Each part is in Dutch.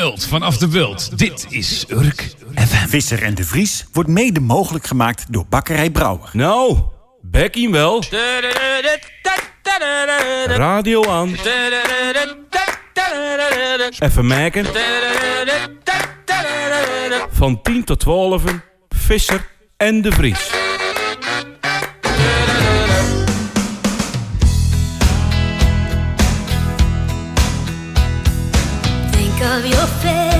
Mult vanaf de Bult. Dit is Urk FM. Visser en de Vries wordt mede mogelijk gemaakt door Bakkerij Brouwer. Nou, Becky wel. Radio aan. Even maken. Van 10 tot 12. Visser en de Vries. Of your fellow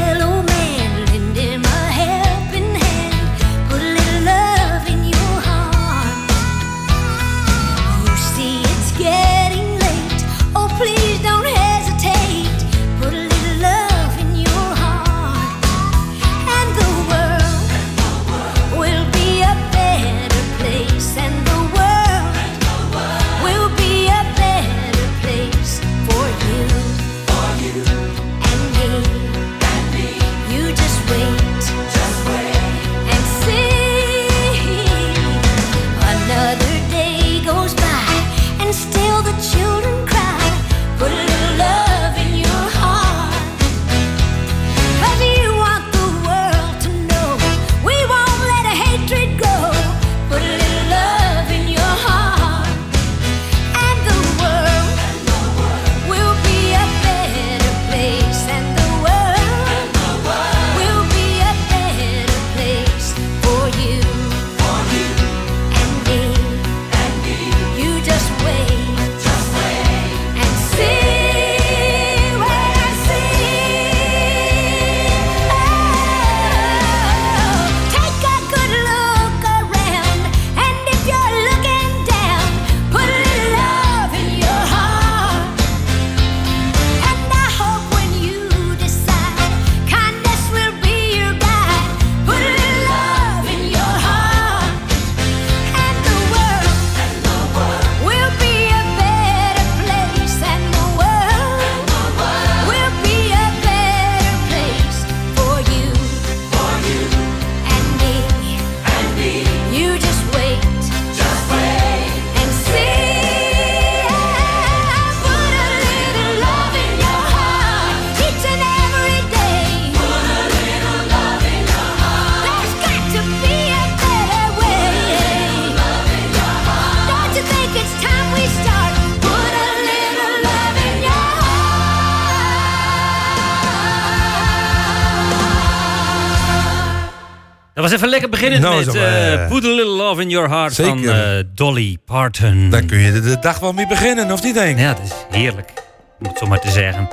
Dat was even lekker beginnen Nou, met eh, eh, Put a Little Love in Your Heart van eh, Dolly Parton. Daar kun je de, de dag wel mee beginnen, of niet, denk? Ja, dat is heerlijk. Om het zo maar te zeggen.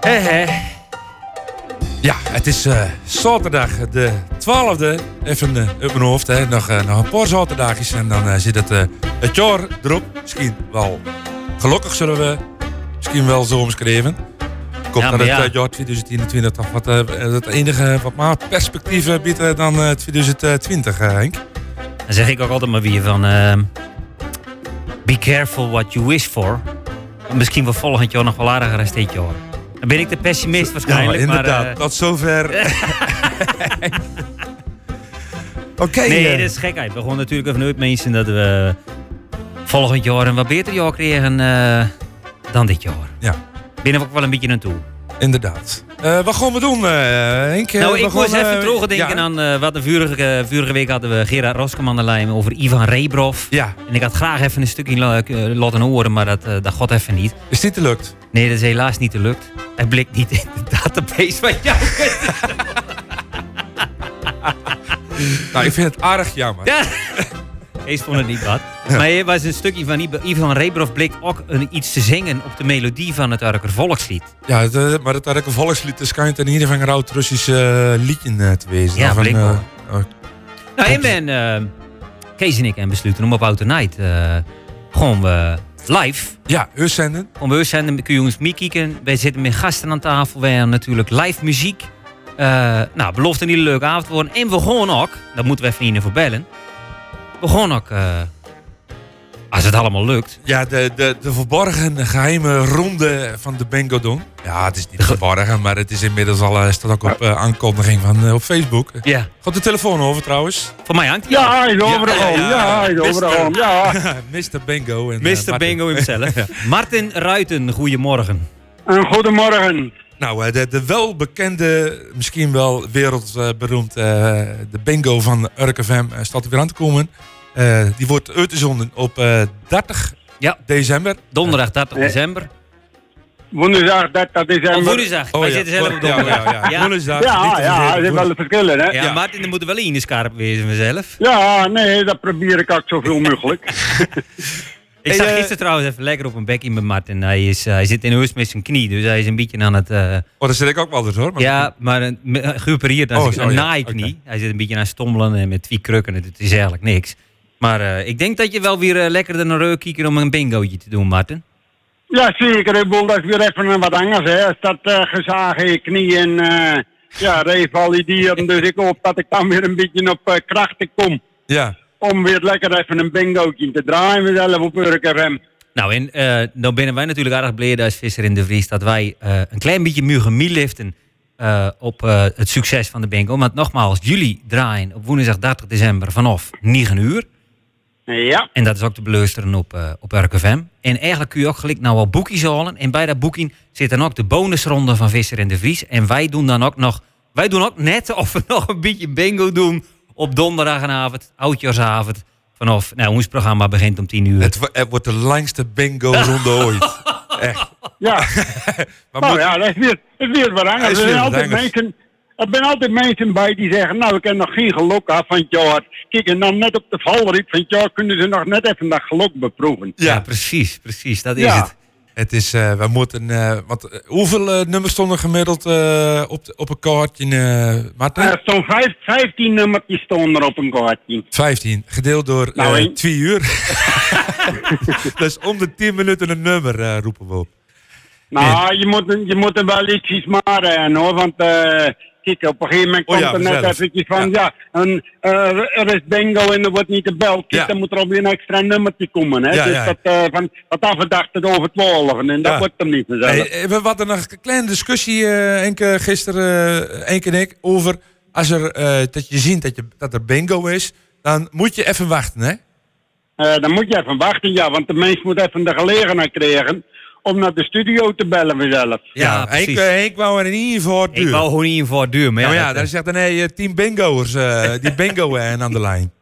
Hé, hé. Ja, het is eh, zaterdag de 12e. Even op mijn hoofd, hè. Nog, nog een paar zaterdagjes en dan zit het, het jaar erop. Misschien wel gelukkig zullen we misschien wel zo omschreven. Komt Ja, dat maar het ja. eh, jaar 2021 toch wat, eh, het enige wat maar perspectief eh, biedt eh, dan eh, 2020, eh, Henk. Dan zeg ik ook altijd maar weer van... ehm, be careful what you wish for. Misschien wel volgend jaar nog wel aardiger als dit jaar. Dan ben ik de pessimist waarschijnlijk. ja, inderdaad. Tot zover. Oké. nee, dat is gekheid. We gewoon natuurlijk even nooit mensen dat we volgend jaar een wat beter jaar eh, dan dit jaar. Ja. Ben er ook wel een beetje naartoe. Inderdaad. Eh, wat gaan we doen, eh Henk? Nou, we ik moest even terugdenken ja. aan eh, wat de vorige, eh, vorige week hadden we Gerard Roskeman aan de lijn over Ivan Rebrov. Ja, En ik had graag even een stukje la- laten horen, maar dat, dat god even niet. is dit gelukt? Nee, dat is helaas niet gelukt. Hij blikt niet in de database van jou. Nou, ik vind het aardig jammer. Ja. Kees vond het niet wat. Maar er was een stukje van Ivan Rebrov bleek ook een, iets te zingen op de melodie van het Urker volkslied. Ja, het, eh, maar het een volkslied, dus schijnt in ieder geval een oud Russisch eh, liedje eh, te wezen. Ja, bleek wel. oh, Nou, en ben, Kees en ik hebben besloten om op Outer Night gewoon live. ja, uitzenden. Om we zijn, kun je jongens meekijken. Wij zitten met gasten aan tafel. Wij hebben natuurlijk live muziek. Nou, belooft een hele leuke avond worden. En we gaan ook, daar moeten we even in voor bellen. We gaan ook, eh, als het allemaal lukt. Ja, de, de, de verborgen geheime ronde van de Bingo doen. Ja, het is niet verborgen, maar het is inmiddels al eh, staat ook op eh, aankondiging van, op Facebook. Ja, Gaat de telefoon over trouwens? voor mij hangt hij Ja, hij is over de Ja, hij is over de Mister. grond. Ja. Mr. Bingo. En, Mr. Martin. Bingo himself. Martin Ruiten, goedemorgen. En goedemorgen. Nou, eh, de, de welbekende, misschien wel wereldberoemd, eh, de bingo van Urk FM eh, staat er weer aan te komen. Eh, die wordt uitgezonden op eh 30 Ja. december. Donderdag 30 december. Woensdag 30 december. Of woensdag. Wij zitten zelf op ja, donderdag. ja, ja. Ja. Woensdag, Ja, ja, er zijn wel verschillen, hè? Ja, Ja. Martin, er moet wel in de scherp wezen vanzelf. Ja, nee, dat probeer ik ook zoveel mogelijk. Ik Hey, zag eh, gisteren trouwens even lekker op een bekje met Martin. Hij, is, eh, hij zit in huis met zijn knie, dus hij is een beetje aan het... eh, Oh, dat zit ik ook wel eens hoor. Maar ja, maar een, geopereerd aan Oh, zijn naaiknie. Hij zit een beetje aan het stommelen en met twee krukken. Het is eigenlijk niks. Maar eh, ik denk dat je wel weer lekker er naar reuk kijken om een bingootje te doen, Martin. Ja, zeker. Ik bedoel, dat is weer even een wat anders, hè. Als dat eh gezagen in knieën, eh ja, revalideren. Dus ik hoop dat ik dan weer een beetje op krachten kom. Ja, Om weer lekker even een bingootje te draaien mezelf op Urk FM. Nou, en eh nou binnen wij natuurlijk erg blij als Visser in de Vries dat wij eh, een klein beetje mugen liften eh, op het succes van de bingo. Want nogmaals, jullie draaien op woensdag 30 december vanaf 9 uur. Ja, En dat is ook te beluisteren op, eh op RKFM. En eigenlijk kun je ook gelijk nou al boekjes halen. En bij dat boeking zit dan ook de bonusronde van Visser en de Vries. En wij doen dan ook nog, wij doen ook net of we nog een beetje bingo doen op donderdagavond, oudjaarsavond. Vanaf, nou, ons programma begint om 10 uur. het, wo- het wordt de langste bingo-ronde ooit. Echt. ja. Maar nou moet- ja, dat is weer, dat is weer wat Dat anders. is Er weer zijn wat altijd anders. mensen... Er zijn altijd mensen bij die zeggen, nou, ik heb nog geen geluk af van het jaar. Kijk, en dan net op de valreep van het jaar kunnen ze nog net even dat geluk beproeven. ja. ja, precies, precies. Dat is Ja. het. Het is, eh, we moeten, eh, wat, eh, hoeveel nummers stonden gemiddeld op, de- op een kaartje, Martin? Er staan vijf, 15 nummertjes staan er op een kaartje. 15, gedeeld door Nou. 2 uur. dus om de 10 minuten een nummer roepen we op. Nou, je, moet, je moet er wel ietsjes maar en hoor, want op een gegeven moment Oh komt ja, er net eventjes van, ja, een, eh, er is bingo en er wordt niet gebeld. Kijk, Ja. dan moet er alweer een extra nummertje komen, hè. Ja, dus dat, eh van, wat afgedacht het over 12 en dat wordt hem niet vanzelf. Hey, we hadden nog een kleine discussie, eh Enke, gisteren, Enke en ik, over als er, dat je ziet dat, je, dat er bingo is, dan moet je even wachten, hè? Dan moet je even wachten, ja, want de mens moet even de gelegenheid krijgen om naar de studio te bellen vanzelf. Ja, ik, eh, ik wou er in ieder geval duur. Ik wou gewoon niet in voor duur, maar ja, maar ja, dat, dan zegt dan nee, eh, tien bingo'ers, eh, die bingo en aan de lijn.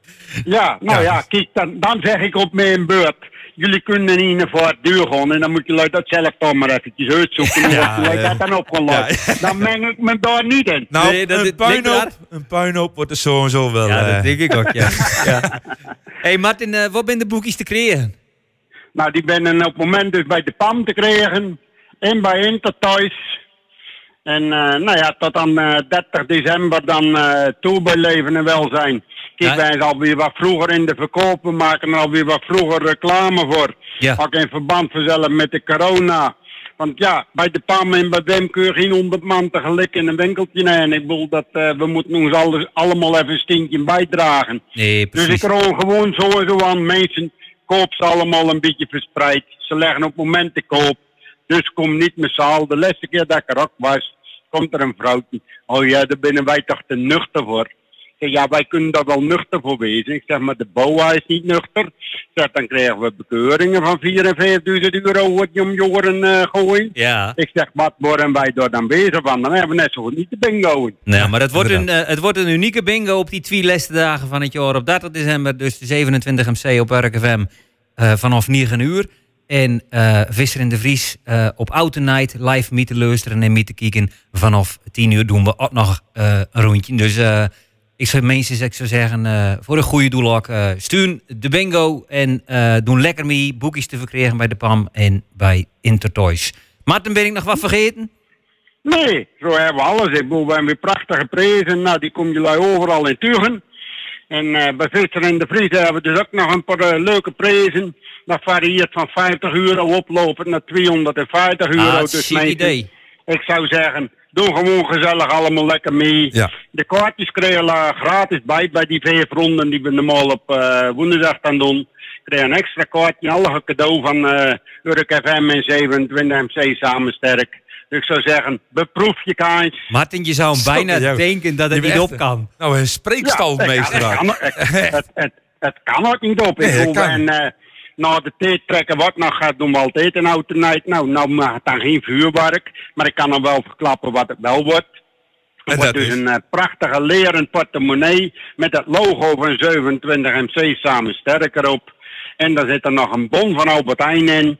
Ja, nou Ja. ja, kijk, dan, dan zeg ik op mijn beurt. Jullie kunnen niet naar voor het duur gaan en dan moet je dat zelf toch maar eventjes uitzoeken hoe Ja, ja, ja. dat dan opgelost. Dan meng ik me daar niet in. Nou, Nee, dat- een, puinhoop, daar. een puinhoop wordt er zo en zo wel. ja, eh, dat denk ik ook, ja. ja. hey Martin, eh, wat zijn de boekjes te creëren? Nou, die ben op het moment dus bij de PAM te krijgen en bij Intertoys. En eh, nou ja, tot aan eh, 30 december dan eh toe bij Leven en Welzijn. Kijk, Ja. wij alweer wat vroeger in de verkoop. We maken er alweer wat vroeger reclame voor. Ja. Ook in verband vanzelf met de corona. Want ja, bij de PAM en bij Wem kun je geen honderd man tegelijk in een winkeltje nemen. En ik bedoel dat eh, we moeten ons alles, allemaal even een steentje bijdragen. Nee, Dus precies. ik rool gewoon zo en zo aan. Mensen koop ze allemaal een beetje verspreid. Ze leggen op moment te koop. Dus kom niet met zaal. De laatste keer dat ik er ook was, komt er een vrouwtje. Oh ja, daar binnen wij toch te nuchter voor. Ik zeg, ja, wij kunnen daar wel nuchter voor wezen. Ik zeg, maar de BOA is niet nuchter. Ik zeg, dan krijgen we bekeuringen van 4.000 en 5.000 euro wat je om je oren eh gooien. Ja. Ik zeg, wat worden wij daar dan bezig van? Dan hebben we net zo goed niet de bingo. Nou, maar het wordt, een, eh, het wordt een unieke bingo op die twee laatste dagen van het jaar. Op 30 december, dus de 27 MC op RKFM eh vanaf 9 uur. En eh Visser in de Vries eh, op Auto Night live mee te luisteren en mee te kijken. Vanaf 10 uur doen we ook nog eh, een rondje. Dus eh, ik zou mensen ik zou zeggen, eh, voor een goede doel ook, eh, steun de bingo en eh doen lekker mee boekjes te verkrijgen bij de PAM en bij Intertoys. Martin, ben ik nog wat vergeten? Nee, zo hebben we alles. Ik bedoel, we hebben weer prachtige prijzen. Nou, die kom je overal in Tugen. En bij Visser in de Vries hebben we dus ook nog een paar leuke prijzen. Dat varieert van 50 euro oplopend naar 250 euro. Ah, dus idee. ik zou zeggen, doe gewoon gezellig allemaal lekker mee. Ja. De kaartjes krijgen we gratis bij, bij die vijf ronden die we normaal op eh, woensdag gaan doen. Krijg een extra kaartje, alle cadeau van eh Urk FM en 27 MC samen sterk. Dus ik zou zeggen, beproef je kaars. Martin, je zou hem bijna jou. denken dat Je het niet op kan. Nou, een Ja, spreekstalmeester. het, kan, het, het, kan ook niet op. Ik en, na de tijd trekken wat nog gaat doen we altijd een autonight. Nou, nou mag het dan geen vuurwerk, maar ik kan dan wel verklappen wat het wel wordt. En Het wordt dat dus is? een eh, prachtige leren portemonnee met het logo van 27 MC samen sterker op. En daar zit er nog een bon van Albert Heijn in.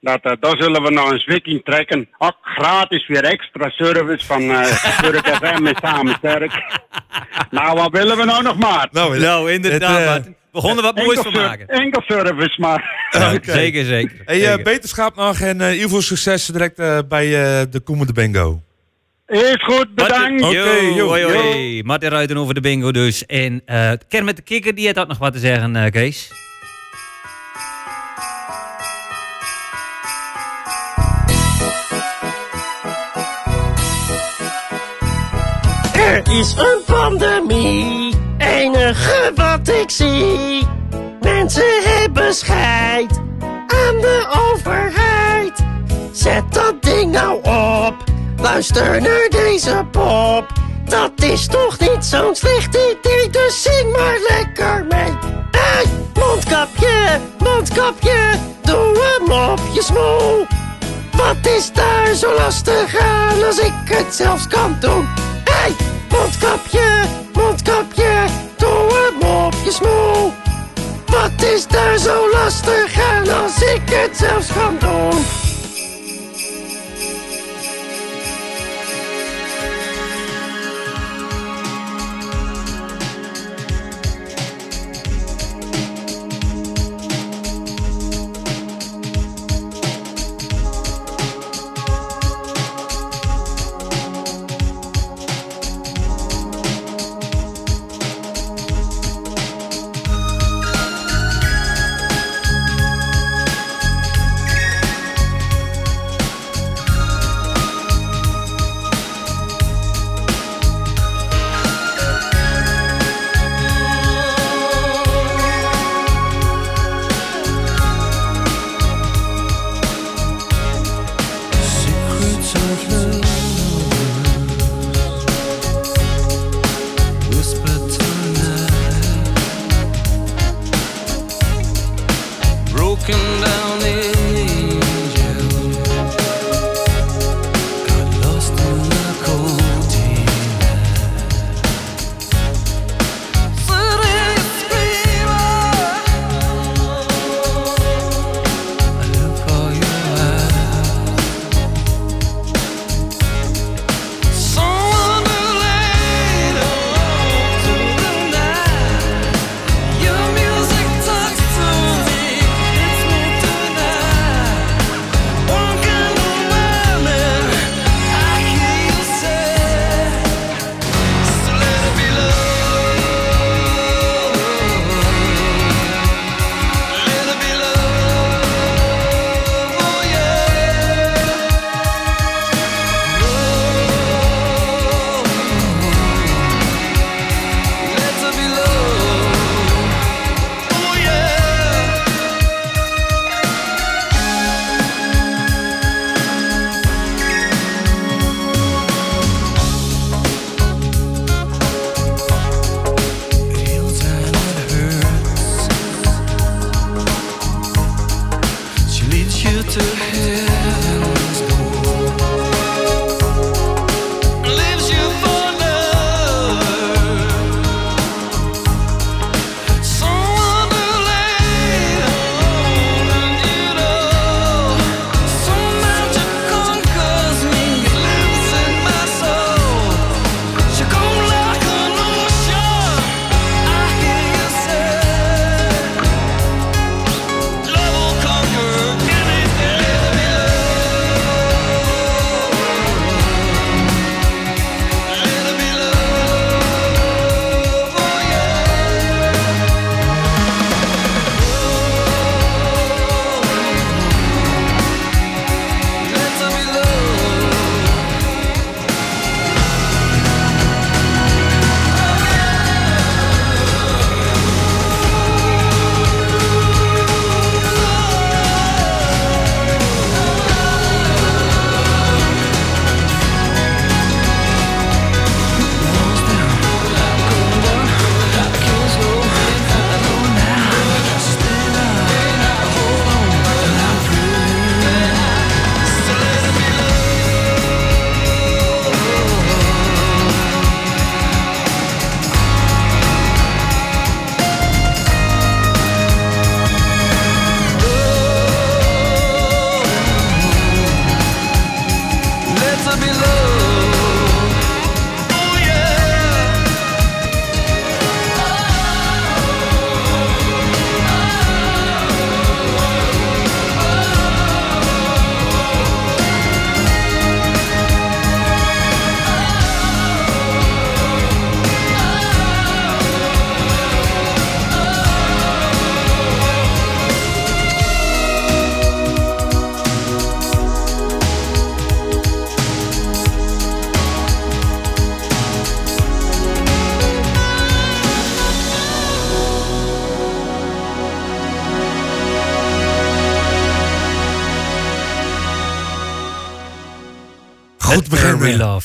Dat, eh, daar zullen we nog een zwikking trekken. Ook gratis weer extra service van uh, Turk FM en Samen Sterk. nou, wat willen we nou nog maar? Nou, Nou, inderdaad. het, eh, begonnen wat moois van maken. enkel service, maar... Ja. Zeker, zeker. Hey, eh, zeker. beterschap nog en eh heel veel succes direct eh, bij eh, de komende bingo. Is goed, bedankt. Oké, Yo, yo, hoi, yo. hoi. Martin Ruiten over de bingo dus. En eh Ken met de kikker, die ook nog wat te zeggen, eh, Kees. Er is een pandemie, enige wat ik zie. Mensen hebben scheid aan de overheid. Zet dat ding nou op, luister naar deze pop. Dat is toch niet zo'n slecht idee, dus zing maar lekker mee. Hey, mondkapje, mondkapje, doe hem op je smoel. Wat is daar zo lastig aan als ik het zelfs kan doen? Hey, mondkapje, zo lastig aan als ik het zelfs kan doen?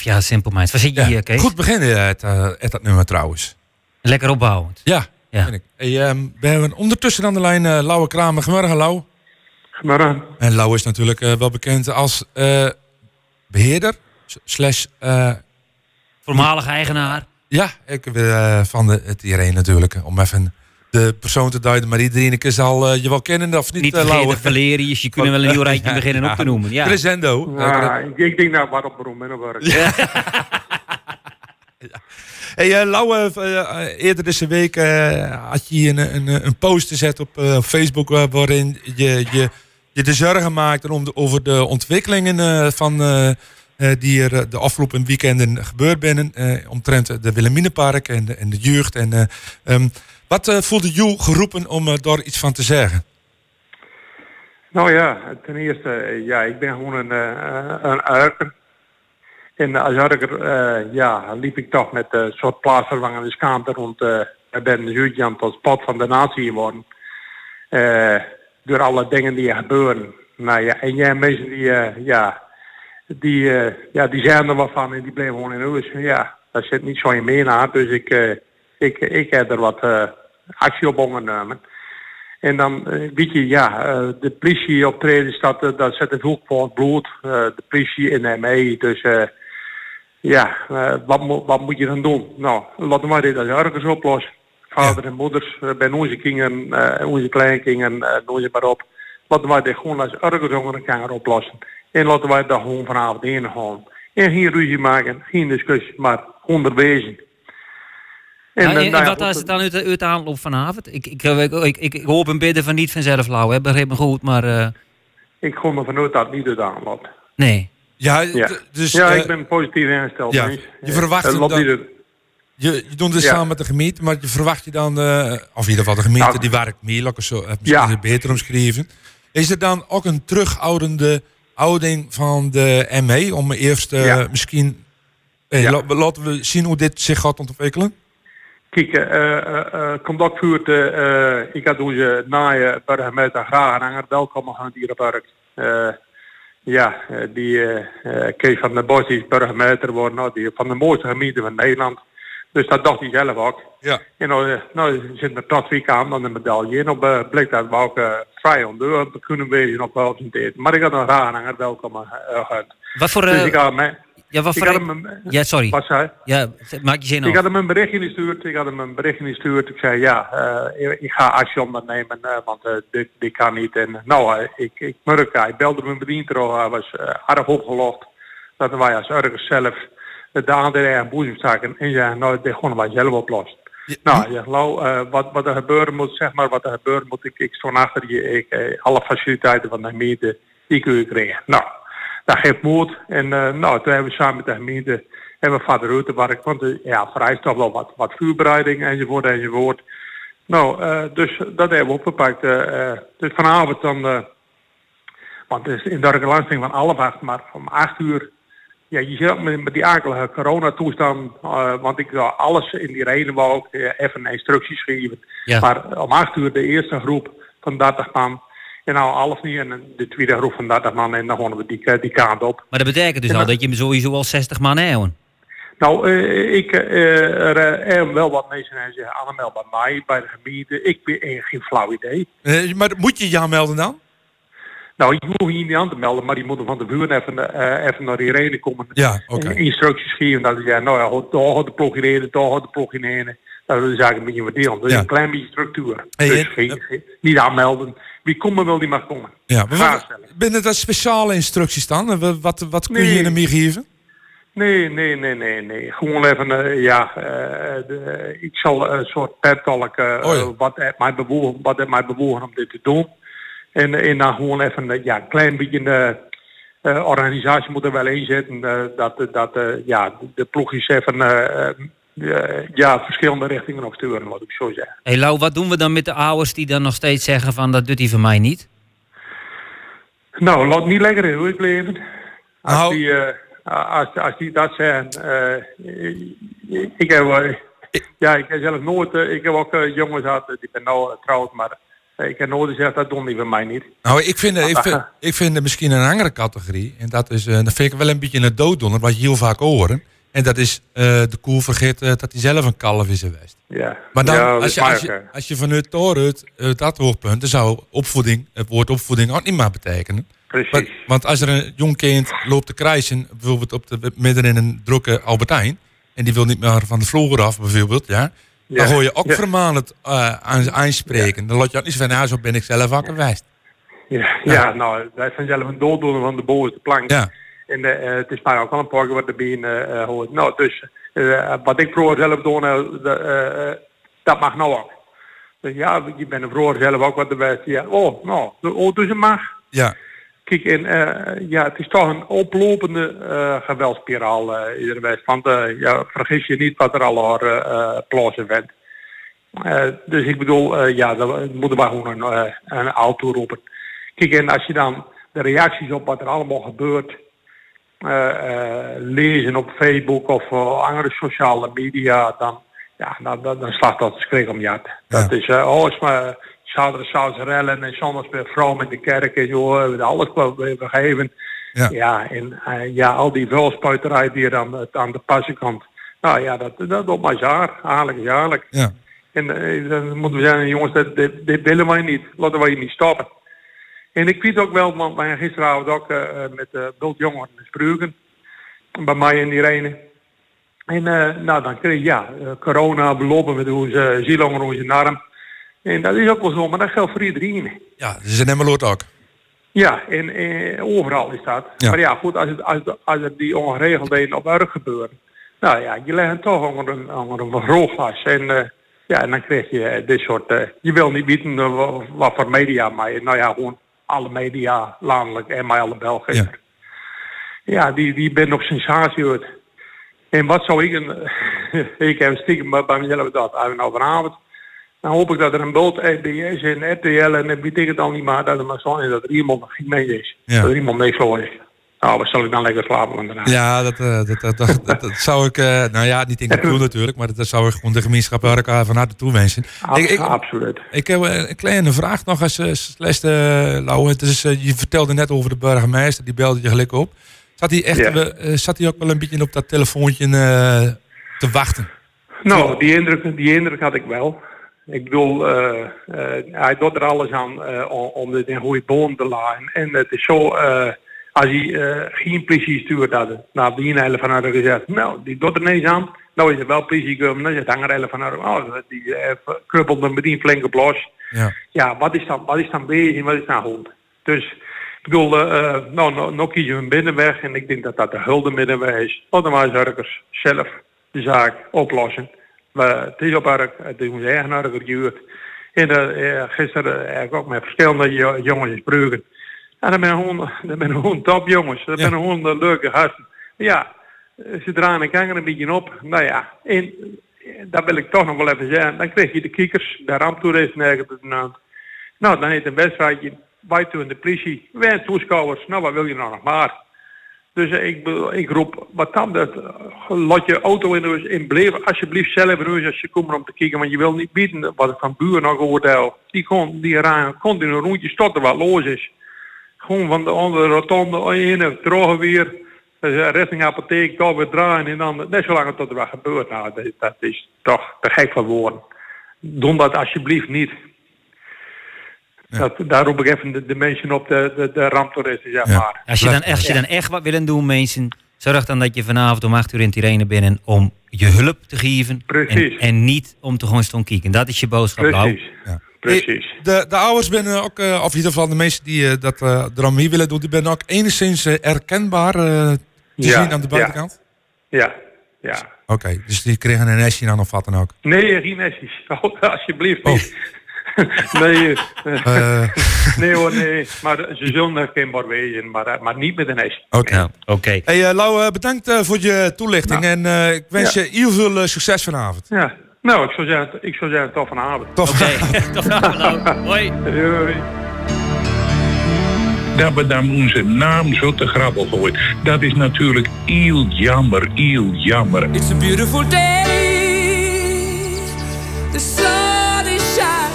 Ja, Simple Minds. Waar zit je ja, hier, Kees? Goed beginnen uit, eh, uit dat nummer trouwens. Lekker opbouwend. Ja, Ja. vind ik. Hey, ehm, we hebben ondertussen aan de lijn eh Lauwe Kramer. Goedemorgen, Lau. Maar En Lau is natuurlijk eh, wel bekend als eh, beheerder. Slash, eh, Voormalig eigenaar. ja, ik eh, van de, het iedereen natuurlijk. Om even de persoon te duiden. Maar iedereen zal eh, je wel kennen of niet, Niet eh, vergeten, Lauwe? Valerius. Je kunt wel een nieuw rijtje Ja, beginnen ja. op te noemen. Ja. Crescendo. ja, ik, ik denk nou waarom en werk. Hey, eh Lauwe, eh, eh, eerder deze week eh, had je een, een, een post gezet op eh, Facebook eh, waarin je, je, je de zorgen maakte om de, over de ontwikkelingen eh, van, eh, eh, die er eh, de afgelopen weekenden gebeurd binnen. eh omtrent de Wilhelminapark en de, en de jeugd. En, eh, ehm, wat eh, voelde jou geroepen om eh, daar iets van te zeggen? Nou ja, ten eerste, eh, ja, ik ben gewoon een, een. En als urker, eh, ja, liep ik toch met een soort plaatsvervangende schaamte rond. ik ben Zuidjan tot spot van de natie geworden. Door alle dingen die er gebeuren. Nou ja, en jij mensen die, ja, die, ja, die zijn er wat van en die bleven gewoon in huis. Ja, daar zit niet zo in meer naar. Dus ik, ik, ik heb er wat actie op ondernomen. En dan eh, weet je, ja, eh, de politie optreden staat, uh, dat zet het ook voor het bloed. Eh, de politie in de ME. Dus eh, ja, eh, wat, mo- wat moet je dan doen? Nou, laten wij dit als ergens oplossen. Vader en moeders, eh, bij onze kinderen, eh, onze kleinkinderen, noem je maar op. Laten wij dit gewoon als ergens onder elkaar oplossen. En laten wij daar gewoon vanavond heen gaan. En geen ruzie maken, geen discussie, maar onderwezen. En, eh, en, nou ja, wat was het dan uit de, uit de aanloop vanavond? Ik, ik, ik, ik, ik, ik hoop en bidden van niet vanzelf, Lau. hè. Begreep me goed, maar eh, Ik ga me vanuit dat het niet uit aanloopt. nee. Ja, Ja, dus ja eh, ik ben positief ingesteld. ja, je verwacht Eh, dan- je, je doet het Ja. samen met de gemeente, maar je verwacht je dan, eh, of in ieder geval de gemeente, Nou, die werkt ik het zo eh, is het beter omschreven. Is er dan ook een terugoudende houding van de ME om eerst eh, Ja. misschien, eh, Ja. la- laten we zien hoe dit zich gaat ontwikkelen? Kijk, eh eh eh, contact voert, ik had onze naaie burgemeester graag een hanger welkom aan Dierenpark. Eh ja, die Kees van der Bos is burgemeester geworden, nou, die van de mooiste gemeente van Nederland. Dus dat dacht hij zelf ook. Ja. En nou, nou zit er tot week aan dan een medaille. En op uh, bleek dat we ook eh, vrij onder kunnen wezen op wel. Maar ik had een graag een hanger welkom uh, gehad. Wat voor... Dus ik had, me, ja, wat voor... een- ja, sorry. wat zei Ja, maak je zin ik af. had hem een berichtje gestuurd. Ik had hem een berichtje gestuurd. Ik zei ja, eh, ik ga actie ondernemen, eh, want eh, dit, dit kan niet. En nou, ik, ik merk, hij belde me bediend erover. Hij was uh, erg opgelost dat wij als ergens zelf de aandelen en boezemzaken en zei, nou, dit gewoon wij zelf oplossen. Nou, ja, Lau, eh, wat, wat er gebeuren moet, zeg maar, wat er gebeuren moet, ik, ik stond achter je, ik, alle faciliteiten van de gemeente, die kun je krijgen. Nou, dat geeft moed. En uh, nou, toen hebben we samen met de gemeente hebben we vader Rutenwerk, want uh, ja, vereist toch wel wat, wat vuurbereiding enzovoort enzovoort. Nou, uh, dus dat hebben we opgepakt. Uh, dus vanavond dan, want het is in de lansing van half acht, maar om acht uur, ja, je ziet ook met, met die akelige coronatoestand, want ik zou alles in die reden wou ook even instructies geven. Ja. Maar om acht uur de eerste groep van 30 man. En nou half niet en de tweede groep van 30 man en dan gaan we die, die kant op. Maar dat betekent dus Ja, al dat je sowieso al 60 man hebt. Nou, uh, ik uh, er wel wat mensen en zeggen aanmeld bij mij, bij de gemeente. Ik heb uh, geen flauw idee. Uh, maar moet je je aanmelden dan? Nou, je hoeft je niet aan te melden, maar die moeten van tevoren even, uh, even naar die reden komen. Ja, oké. Okay. Instructies geven dat je nou ja, daar gaat de plug in ene, daar gaat de plug in ene. Dat de zaken een beetje verdelen. Dus Ja. een klein beetje structuur. Hey, dus en- geen, geen- niet aanmelden. Wie komen wil, die mag komen. Ja, maar binnen dat speciale instructies dan? Eh, Wat, wat, kun je Nee. er meer geven? Nee, nee, nee, nee, nee. Gewoon even, eh, ja, eh, de, ik zal een soort pep talk, eh, Oh ja. eh, wat heeft mij bewogen, wat heeft mij bewogen om dit te doen. En, en dan gewoon even, eh, ja, een klein beetje de eh, organisatie moet er wel inzetten, eh, dat, dat eh, ja, de, ploegjes even, eh, eh, eh, ja, verschillende richtingen op sturen, wat ik zo zeg. Hé Lau, wat doen we dan met de ouders die dan nog steeds zeggen van dat doet hij van mij niet? Nou, laat niet lekker in het leven. Als, Nou. die, eh, als, als die dat zeggen, eh, ik, ik heb, ja, ik heb zelf nooit, eh, ik heb ook eh, jongens gehad, eh, die ben nou getrouwd, maar Ik heb nooit gezegd, dat doen die van mij niet. Nou, ik vind, ik, vind, ik vind het misschien een andere categorie. En dat is, eh, dat vind ik wel een beetje een dooddoener, wat je heel vaak horen. En dat is eh, de koe vergeet eh, dat hij zelf een kalf is geweest. Ja. Maar dan, Ja, als, je, als, je, als je vanuit uit dat hoogpunt, dan zou opvoeding, het woord opvoeding ook niet meer betekenen. Precies. Want, want als er een jong kind loopt te krijsen, bijvoorbeeld op de, midden in een drukke Albertijn, en die wil niet meer van de vloer af, bijvoorbeeld, ja, dan hoor je ook Ja. vermanend eh aan, aanspreken. Dan laat je ook niet van, nou, zo ben ik zelf ook geweest. Ja, ja. nou, dat is vanzelf een dooddoener van de bovenste plank. Ja. En eh, het is maar ook al een paar keer wat erbij eh, eh, hoort. Nou, dus eh, wat ik vroeger zelf doe, eh, de, eh, eh, dat mag nou ook. Dus ja, je bent er vroeger zelf ook wat erbij. Ja, oh, nou, de- oh, dus het mag. Ja, Kijk, en eh, ja, het is toch een oplopende eh geweldspiraal eh iedere week. Want eh, ja, vergis je niet wat er al eh plaatsen. Eh, dus ik bedoel, eh, ja, dan moeten we gewoon een, eh, een auto roepen. Kijk, en als je dan de reacties op wat er allemaal gebeurt eh, eh, lezen op Facebook of eh, andere sociale media, dan, ja, dan, dan, dan slaat dat schrik om je hart. Dat is, eh, oh, is maar zaterdag rellen en zondags weer vrouw met de kerk en joh, we hebben alles gegeven. Ja. Ja, en eh, ja, al die vuilspuiterij die er aan, aan de passenkant. Nou ja, dat, dat op maar jaar, eigenlijk jaarlijk. ja. En eh, dan moeten we zeggen, jongens, dit, dit, dit willen wij niet. Laten wij niet stoppen. En ik weet ook wel, want wij gisteravond ook eh, eh, met uh, Bult Jongeren gesproken. Bij mij en Irene. En eh, nou, dan kreeg je ja, eh, corona belopen met onze zielhonger, onze arm. En dat is ook wel zo, maar dat geldt voor iedereen. Ja, ze zijn helemaal ook. Ja, en eh, overal is dat. Ja. Maar ja, goed, als, het, als, het- als het die ongeregeldheden op werk gebeuren. Nou ja, je legt het toch onder een, onder een. En eh, ja, en dan krijg je eh, dit soort... eh, je wil niet weten eh, wa- wat, voor media, maar nou ja, gewoon alle media, landelijk en maar alle Belgen. Ja. Die, die ben op sensatie uit. En wat zou ik een... ik heb stiekem bij bij mezelf dat uit vanavond. Dan hoop ik dat er een boot SBS en RTL en ik het al niet maar dat er maar zo is dat er iemand nog geen mee is. Ja. Dat er iemand niks voor is. Nou, wat zal ik dan lekker slapen van daarna? Ja, dat, eh, dat, dat, dat, zou ik, eh, nou ja, niet in de doen natuurlijk, maar dat, zou ik gewoon de gemeenschap elkaar van harte toewensen. Absoluut. ik heb eh, een kleine vraag nog als Celeste uh, Lauwe. Het is, je vertelde net over de burgemeester, die belde je gelijk op. Zat hij, echt, zat hij ook wel een beetje op dat telefoontje te wachten? Nou, die indruk, die indruk had ik wel. Ik bedoel, hij doet er alles aan om, dit in goede boom te laten. En het is zo, als hij eh, geen politie stuurt hadden, nou, die hele van hadden gezegd, nou, die doet er niks aan. Nou is er wel politie gekomen, dan is het hangerellen van haar, oh, die eh, kruppelt hem met die flinke blos. Ja. Ja, wat is dan, wat is dan bezig en wat is dan goed? Dus, ik bedoel, eh, nou, nou, nou kiezen we een binnenweg en ik denk dat dat de hulde middenweg is. Laten wij Zurkers zelf de zaak oplossen. Maar het is op werk, het is onze eigenaar geduurd. En eh, gisteren heb ik ook met verschillende jo- jongens gesproken. Ja, dat zijn gewoon, dat zijn gewoon top jongens. Dat Ja. zijn gewoon de leuke gasten. Ja, ze draaien de kanger een beetje op. Nou ja, en eh, dat wil ik toch nog wel even zeggen. Dan krijg je de kiekers, de ramptoeristen eigenlijk benauwd. Nou, dan heet een wedstrijdje. Wij doen de politie, wij toeschouwers. Nou, wat wil je nou nog maar? Dus eh, ik, ik roep, wat dan dat, laat je auto in huis in blijven. Alsjeblieft zelf in huis als je komt om te kijken. Want je wil niet bieden wat ik van buren nog gehoord heb. Die kon, die rijden continu een rondje stotten wat los is. Gewoon van de andere rotonde in, drogen weer. eh, Richting apotheek, daar weer draaien en dan net zo lang tot er wat gebeurt. Nou, dat, dat is toch te gek van woorden. Doe dat alsjeblieft niet. Dat, daar roep ik even de, de mensen op, de, de, de ramptoeristen, zeg Ja. maar. Als je, dan, als je dan echt wat willen doen, mensen, zorg dan dat je vanavond om 8 uur in Tirene bent om je hulp te geven. Precies. En, en niet om te gewoon staan kijken. Dat is je boodschap. Precies. Ja. Precies. De, de ouders zijn ook, eh, of in ieder geval de mensen die eh, dat uh, erom mee willen doen, die zijn ook enigszins eh, herkenbaar eh, te Ja, zien aan de buitenkant? Ja, ja. Oké, dus die kregen een nestje dan of wat dan ook. Nee, geen nestjes. Oh, alsjeblieft Oh. niet. nee, eh, Eh, nee hoor, nee. Maar ze zullen herkenbaar wezen, maar, eh, maar niet met een nestje. Oké. Oké. Hey, eh, Lau, eh, bedankt eh, voor je toelichting en eh, ik wens Ja. je heel veel eh, succes vanavond. Ja. Nou, ik zou zeggen, ik zou zeggen Tof van Haben. Tof okay. Hoi. Hoi. Dat we dan onze naam zo te grabbel gooien. Dat is natuurlijk heel jammer, heel jammer. It's a beautiful day. The sun is shining.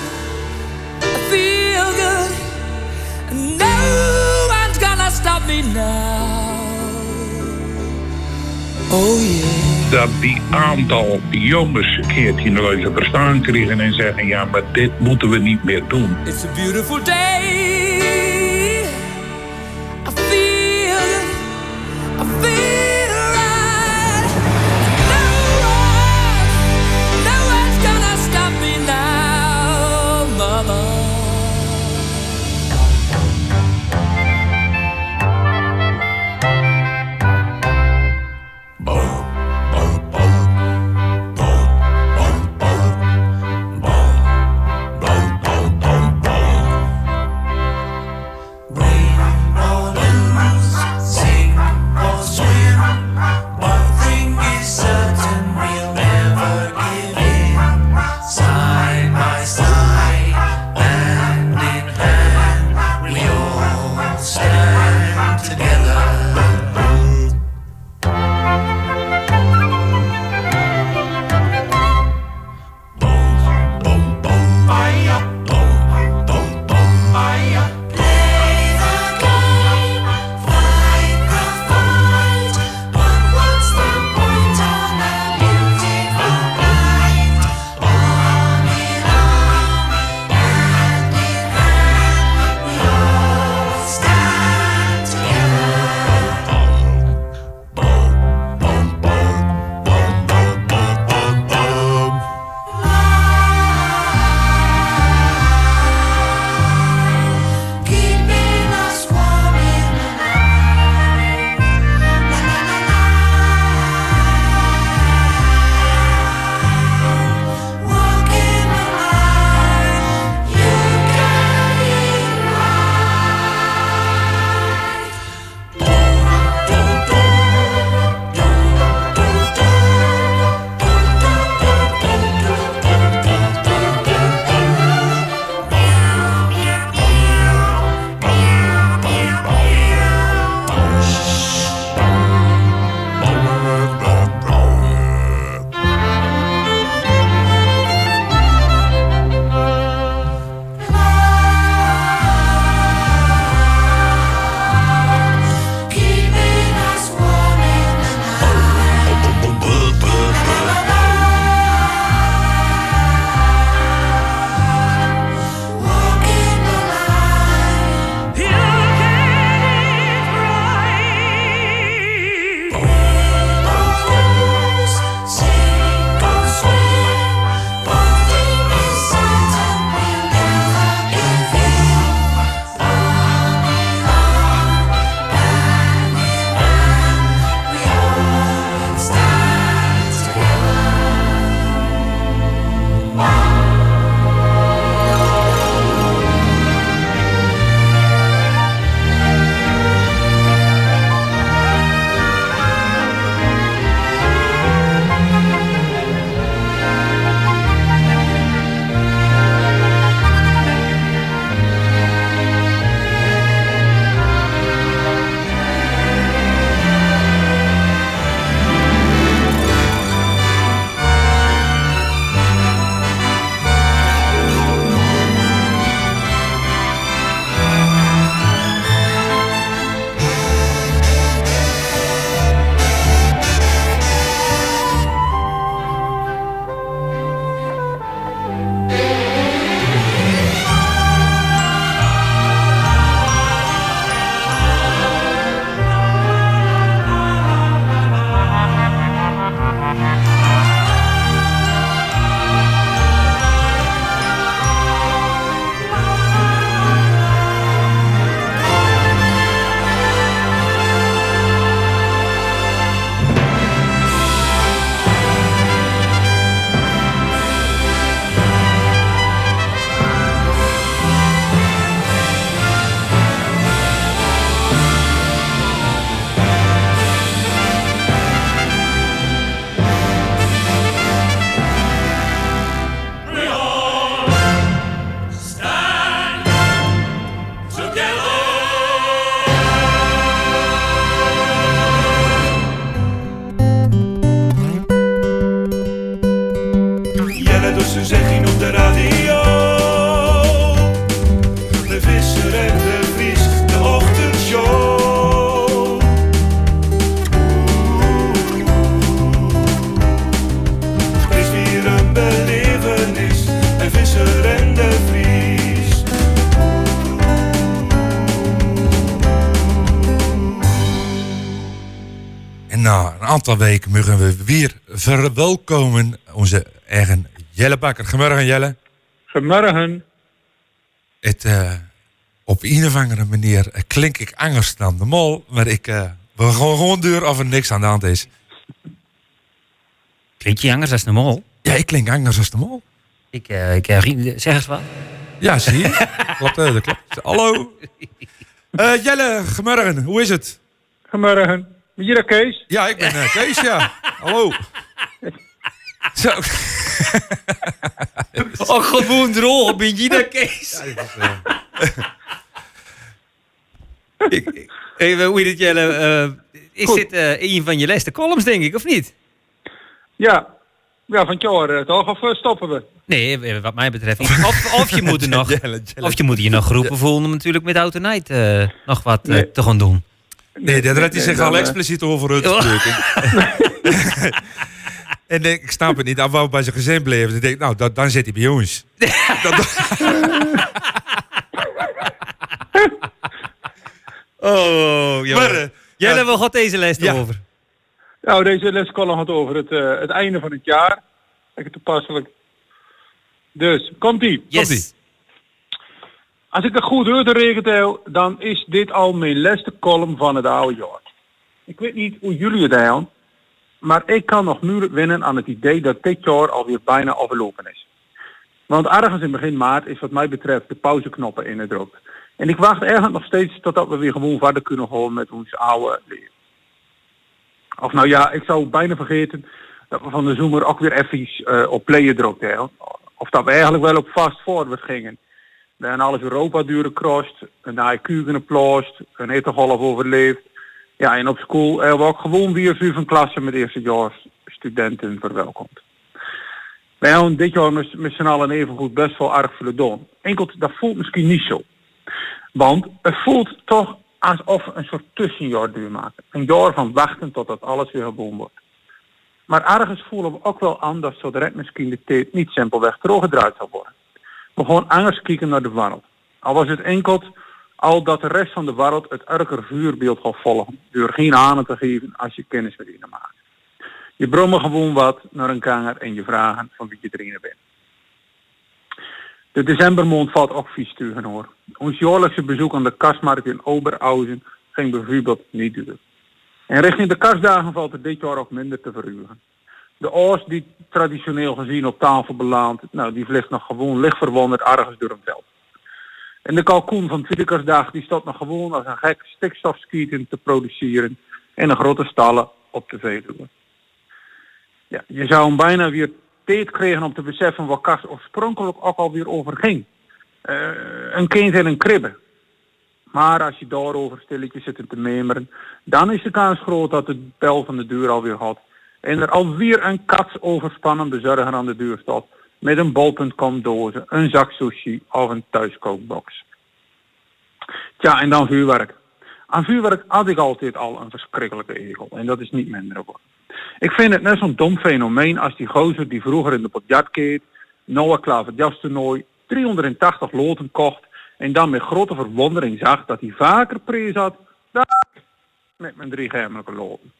I feel good. And no one's gonna stop me now. Oh yeah dat die aantal jongens een keertje nog eens een verstaan krijgen en zeggen: ja, maar dit moeten we niet meer doen. It's a beautiful day. Weken mogen we weer verwelkomen onze eigen Jelle Bakker. Goedemorgen Jelle. Goedemorgen. Het, eh, op een of andere manier eh, klink ik anders dan de mol, maar ik eh wil gewoon, gewoon duur of er niks aan de hand is. Klinkt je anders als de mol? Ja, ik klink anders dan de mol. Ik, eh, ik zeg eens wat. Ja, zie je? klopt, eh, dat klopt. Hallo. Eh, Jelle, goedemorgen. Hoe is het? Goedemorgen. Ben je dat Kees? Ja, ik ben eh, Kees, ja. Hallo. Zo. Oh, gewoon drol, ben je dat, Kees? Hey, hoe heet het, Jelle? eh, is Goed. dit eh, een van je laatste columns, denk ik, of niet? Ja. Ja, van eh, toch? Of eh, stoppen we? Nee, eh, wat mij betreft. niet. Of, of je moet er nog, of je moet je nog geroepen voelen om natuurlijk met Auto Night eh, nog wat eh, Nee. te gaan doen. Nee, daar had hij zich dan, al eh, expliciet over uit Oh. spreken. en ik, ik snap het niet. Hij wou bij zijn gezin blijven. Dus ik denk, nou, dat, dan zit hij bij ons. Oh, Maar, eh, Jelle, ja, waar gaat deze les Ja. over? Nou, deze lescolumn gaat over het, eh, het einde van het jaar. Lekker toepasselijk. Dus, komt-ie. Yes. Als ik het goed uitgerekend heb, dan is dit al mijn laatste column van het oude jaar. Ik weet niet hoe jullie het doen, maar ik kan nog moeilijk winnen aan het idee dat dit jaar alweer bijna afgelopen is. Want ergens in begin maart is wat mij betreft de pauzeknoppen ingedrukt. En ik wacht eigenlijk nog steeds totdat we weer gewoon verder kunnen gaan met ons oude leven. Of nou ja, ik zou bijna vergeten dat we van de zomer ook weer even eh, op playen drukten. Of dat we eigenlijk wel op fast forward gingen. Hebben alles Europa duren crossed, een AIQ geploost, een hittegolf overleefd. Ja, en op school hebben we ook gewoon weer vijf klasse met eerstejaars studenten verwelkomd. Wij hebben dit jaar met, met z'n allen even goed best wel erg veel doen. Enkel, dat voelt misschien niet zo. Want het voelt toch alsof we een soort tussenjaar duur maken. Een jaar van wachten totdat alles weer gewoon wordt. Maar ergens voelen we ook wel aan dat zo direct misschien de tijd niet simpelweg teruggedraaid zal worden. We gewoon anders kijken naar de wereld. Al was het enkel al dat de rest van de wereld het erger vuurbeeld gaat volgen. Door geen aan te geven als je kennis met iemand maakt. Je brommen gewoon wat naar een kanger en je vragen van wie je erin bent. De decembermond valt ook vies tegen hoor. Ons jaarlijkse bezoek aan de kastmarkt in Oberhausen ging bijvoorbeeld niet duur. En richting de kastdagen valt het dit jaar ook minder te verhuren. De oors die traditioneel gezien op tafel belandt, nou die vliegt nog gewoon licht verwonderd ergens door een veld. En de kalkoen van tweede kerstdag die staat nog gewoon als een gek stikstofskieten te produceren in een grote stallen op de Veluwe. Ja, je zou hem bijna weer tijd krijgen om te beseffen wat kast oorspronkelijk ook alweer over ging. Eh, een kind in een kribbe. Maar als je daarover stilletjes zit te memeren, dan is de kans groot dat de bel van de deur alweer had. En er alweer een katsoverspannen bezorger aan de deur staat. Met een bol.com dozen, een zak sushi of een thuiskookbox. Tja, en dan vuurwerk. Aan vuurwerk had ik altijd al een verschrikkelijke egel. En dat is niet minder geworden. Ik vind het net zo'n dom fenomeen als die gozer die vroeger in de Podjat keek, Noah Klaverjastoernooi, 380 loten kocht en dan met grote verwondering zag dat hij vaker prijs had met mijn drie gemelijke loten.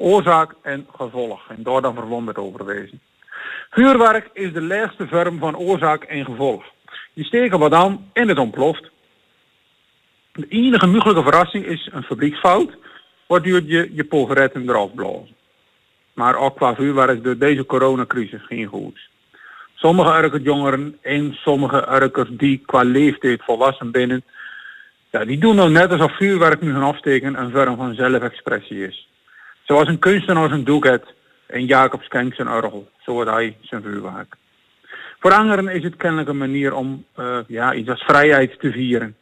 Oorzaak en gevolg en daar dan verwonderd over wezen. Vuurwerk is de laagste vorm van oorzaak en gevolg. Je steekt er wat aan en het ontploft. De enige mogelijke verrassing is een fabrieksfout, waardoor je je polveretten eraf blazen. Maar ook qua vuurwerk door deze coronacrisis geen goeds. Sommige erkers jongeren en sommige erkers die qua leeftijd volwassen binnen, ja, die doen nou net alsof vuurwerk nu gaan afsteken een vorm van zelfexpressie is. Zoals een kunstenaar zijn doek heeft en Jacob Schenk zijn orgel, zo wordt hij zijn vuurwerk. Voor anderen is het kennelijk een manier om eh, ja, iets als vrijheid te vieren.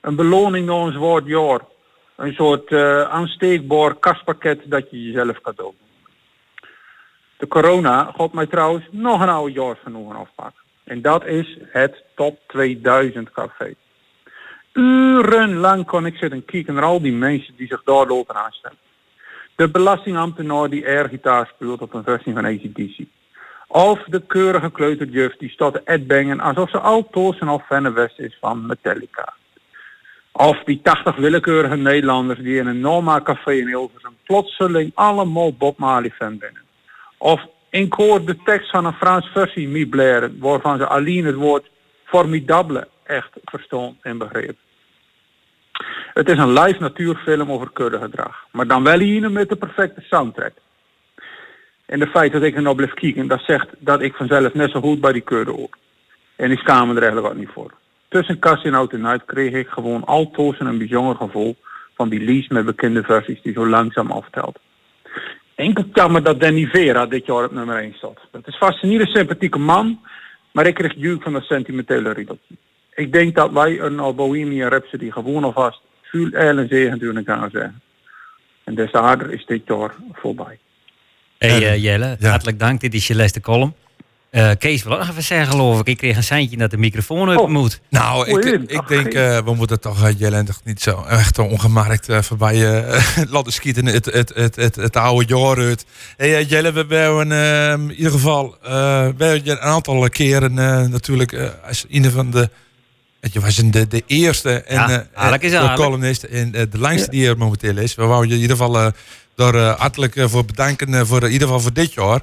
Een beloning na een zwaar jaar. Een soort eh, aansteekbaar kastpakket dat je jezelf cadeau doet. De corona gaat mij trouwens nog een oude jaarsgenoegen afpakken. En dat is het Top 2000 café. Urenlang kon ik zitten kijken naar al die mensen die zich daar lopen aanstellen. De belastingambtenaar die airgitaar speelt op een versie van ACDC. Of de keurige kleuterjuf die staat te edbangen alsof ze al toos en al fan west is van Metallica. Of die 80 willekeurige Nederlanders die in een Norma café in Hilversum plotseling allemaal Bob Marley fan binnen. Of in koor de tekst van een Frans versie mee blaren, waarvan ze alleen het woord formidable echt verstond en begreep. Het is een live natuurfilm over kuddegedrag, maar dan wel hier met de perfecte soundtrack. En de feit dat ik er nou blijf kijken, dat zegt dat ik vanzelf net zo goed bij die kudde hoor. En ik schaam me er eigenlijk ook niet voor. Tussen Cassie en Out Night kreeg ik gewoon altoos een bijzonder gevoel van die lease met bekende versies die zo langzaam aftelt. Enkel jammer dat Danny Vera dit jaar op nummer 1 stond. Dat is vast een sympathieke man, maar ik kreeg juk van dat sentimentele riedeltje. Ik denk dat wij een al Bohemian Rhapsody gewoon alvast veel eilen gaan zeggen. En des te harder is dit jaar voorbij. Hey eh, Jelle, hartelijk dank. Dit is je laatste column. Eh, Kees wil ook nog even zeggen, geloof ik. Ik kreeg een seintje dat de microfoon Oh. uit moet. Nou, ik, ik denk, eh, we moeten toch uh, Jelle toch niet zo echt ongemerkt voorbij eh, laten schieten. Het, het, het, het, het oude jaar uit. Hey, Jelle, we hebben eh, in ieder geval eh, we hebben je een aantal keren eh, natuurlijk als een van de. Je was een de, de eerste en Ja, eh, is de aardig. columnist en eh, de langste die er momenteel is. We wouden je in ieder geval eh, daar eh, hartelijk eh, voor bedanken eh, voor in ieder geval voor dit jaar.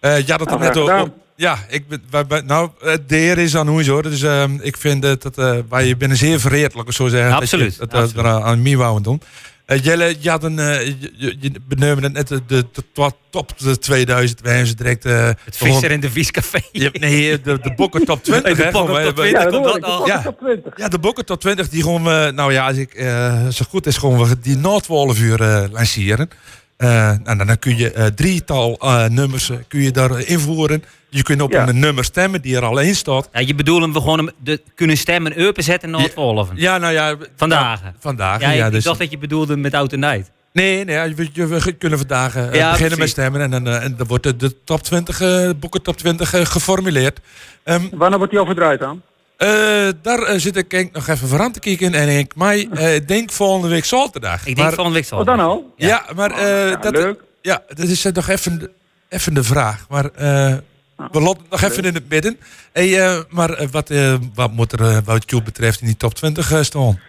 Eh, ja, dat Nou, net ook. Ja, ik ben, wij, wij- nou, eh, de eer is aan ons hoor. Dus ehm, ik vind dat, dat eh, wij binnen zeer vereerd, laat ik het zo zeggen. dat je- Absoluut, Dat, dat, we aan mij wouden doen. Eh, Jelle, je had een, eh, je, je, je benoemde net de, de, de, de top de 2000, wij hebben ze direct... eh, Het Visser en de Viescafé. Ja, nee, de, de Bokken top 20. De gewoon, top we- 20 we- komt dat al. Ja. Ja, de Bokken top 20, die gewoon we, nou ja, als ik eh, zo goed is, gewoon we die na 12 uur eh, lanceren. Eh, en dan kun je eh, drietal eh, nummers kun je daar invoeren. Je kunt op Ja. een nummer stemmen die er al in staat. Ja, je bedoelt hem we gewoon hem de, kunnen stemmen open zetten naar het volven. Ja, nou ja. Vandaag. ja, vandaag, Ja, ja, ik dus- dacht dat je bedoelde met Oud en Night. Nee, nee we, kunnen vandaag Ja, beginnen precies. met stemmen. En dan, en dan wordt de, de top 20, eh, Bokken top 20 eh, geformuleerd. Ehm, Wanneer wordt die overdraaid dan? Eh, daar eh, zit ik denk, nog even voor aan te kijken. En ik mij, eh, denk volgende week zaterdag. Ik denk volgende week zaterdag. Wat dan al? Ja, maar eh, dat, leuk. Ja, dat is nog even, de- even de vraag. Maar eh, we laten het nog even in het midden. Hey, eh, maar wat, eh, wat moet er wat jou betreft in die top 20 eh, staan?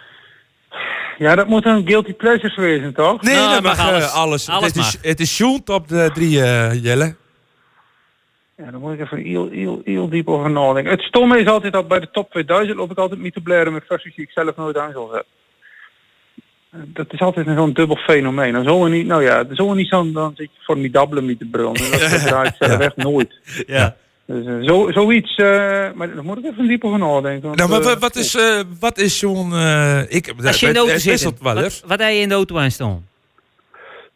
Ja, dat moet een guilty pleasures wezen, toch? Nee, Nou, dat mag mag alles. alles. Alles het, is, het is Sjoen top de drie, eh, Jelle. Ja, dan moet ik even heel, heel, heel diep over nadenken. Het stomme is altijd dat bij de top 2000 loop ik altijd niet te blaren met versies die ik zelf nooit aan zal zetten. Eh, Dat is altijd een zo'n dubbel fenomeen. Dan zullen we niet, nou ja, dan zullen we niet zo'n, dan zit je formidable niet te brullen. Dat draait zelf echt nooit. Ja. Dus eh, zo, zoiets, eh, maar daar moet ik even diep over nadenken. want, Nou, maar wat, is, wat is zo'n... eh, ik, Als je in de auto zit, wat heb je in de auto aan staan?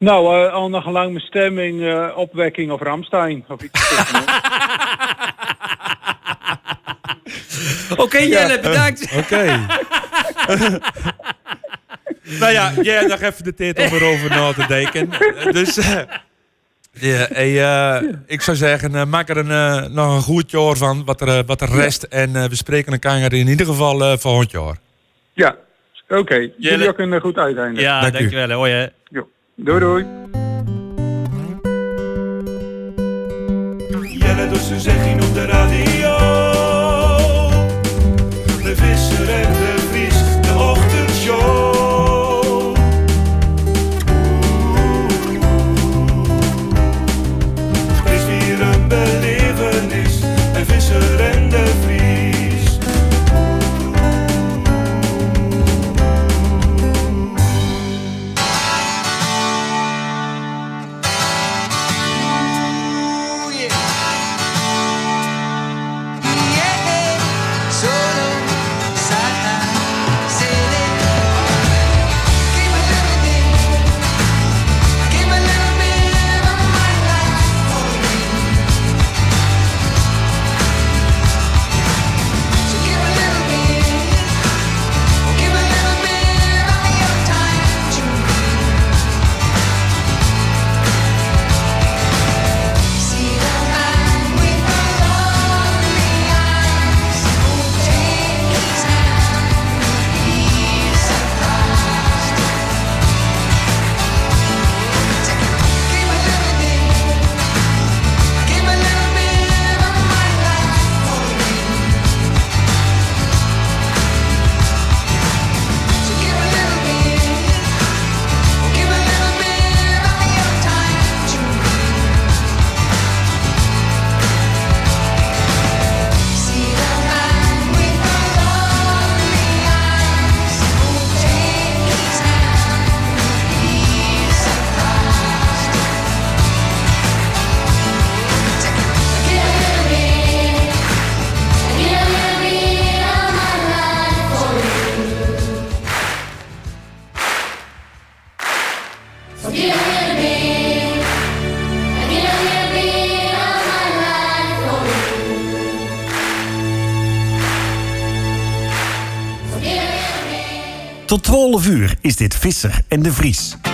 Nou, eh, al nog lang mijn stemming, eh, opwekking of Ramstein. Of iets. Oké Jelle, bedankt. Oké. nou ja, jij hebt nog even de tijd om erover na te denken. Eh, Dus eh, hey, eh, ik zou zeggen, eh, maak er een, eh, nog een goed jaar van, wat er, wat er rest. En eh, we spreken elkaar in ieder geval volgend jaar. ja, oké. Jullie ook een goed uiteinde. Ja, Dank dankjewel. Hoi hè. Jo. Doei doei. Jelle doet zijn zegje op de radio. Dit Visser en de Vries.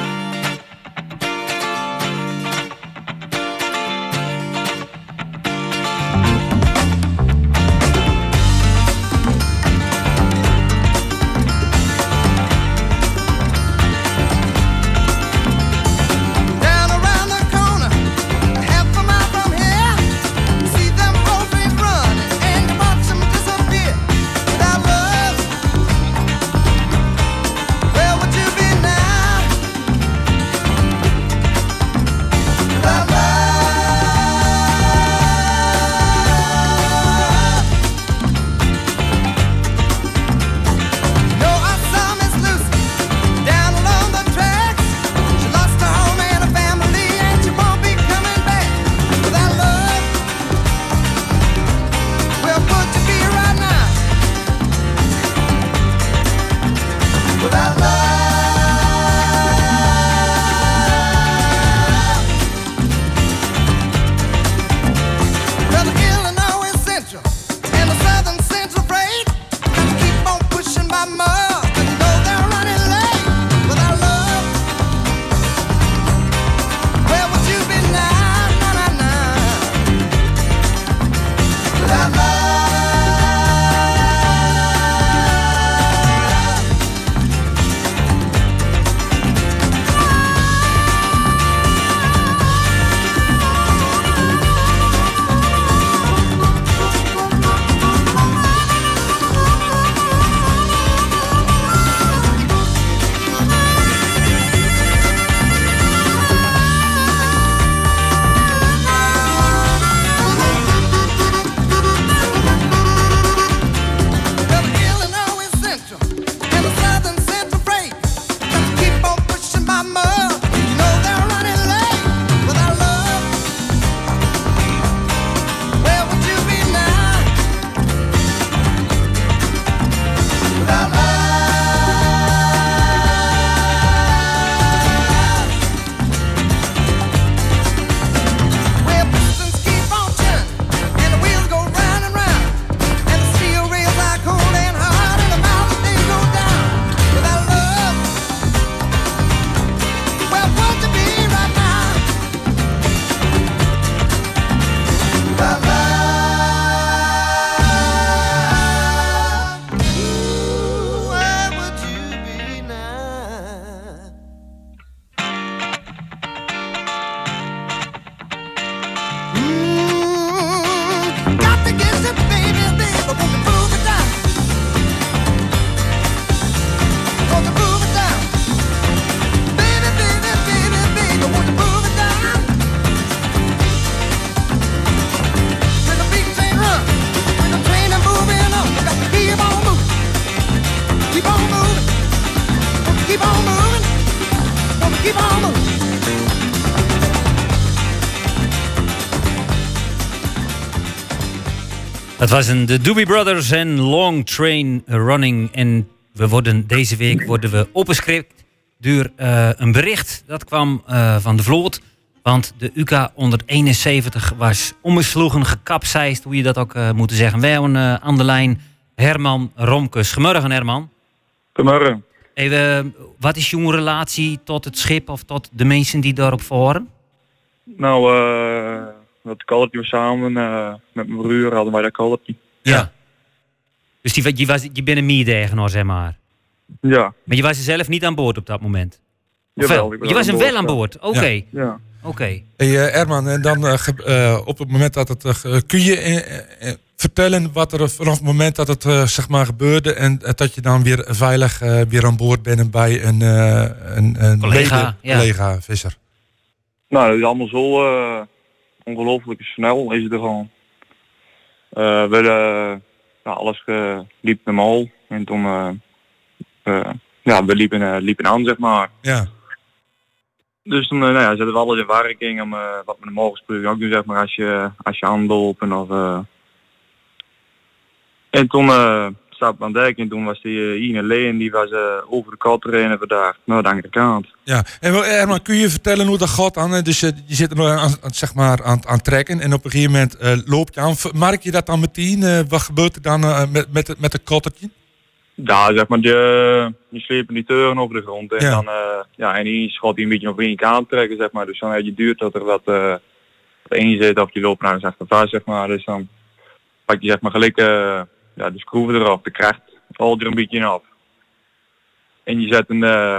Dat was een de Doobie Brothers en Long Train Running. En we worden deze week worden we opgeschrikt door eh, een bericht. Dat kwam eh, van de vloot. Want de UK 171 was omgesloegen, gekapseist, hoe je dat ook eh moet zeggen. Wij hebben aan de lijn Herman Romkes. Goedemorgen Herman. Goedemorgen. Even, wat is jouw relatie tot het schip of tot de mensen die daarop varen? Nou, eh dat kolpje samen eh, met mijn broer hadden wij dat kolpje. Ja. Dus die, je, was, je bent een medegenaar, zeg maar. Ja. Maar je was er zelf niet aan boord op dat moment? Jawel, je was boord, wel aan boord? Oké. Ja. Ja. Oké. Hey, eh, Erman, en dan eh, op het moment dat het. kun je vertellen wat er vanaf het moment dat het zeg maar gebeurde. en dat je dan weer veilig eh, weer aan boord bent bij een, eh, een, een Collega, mede- ja. collega visser? Nou, dat is allemaal zo eh, ongelooflijk snel is het er gewoon. Eh, we nou, alles eh, liep normaal. En toen, ja, we liepen, liepen aan, zeg maar. Ja. Dus toen, nou ja, zetten we alles in werking om wat we normaal gesproken ook doen, zeg maar, als je, als je aanlopen of... eh. En toen uh, staat aan dek en toen was die uh, Ine Leen, die was eh, over de kant trainen vandaag, naar de andere kant. Ja, en wel, Herman, kun je vertellen hoe dat gaat hè? Dus je, je zit er aan, aan, zeg maar aan, aan het trekken en op een gegeven moment eh, loop je aan. Merk je dat dan meteen? eh, wat gebeurt er dan eh, met, met, met het kottertje? Ja, zeg maar, die, die slepen die teuren over de grond. En Ja. dan, eh, ja, en die schot die een beetje op één kant trekken, zeg maar. Dus dan heb je duurt dat er wat eh één zit of je loopt naar achter vast, zeg maar. Dus dan pak je zeg maar gelijk eh, ja, de schroeven eraf, de kracht valt er een beetje af. En je zet een, eh,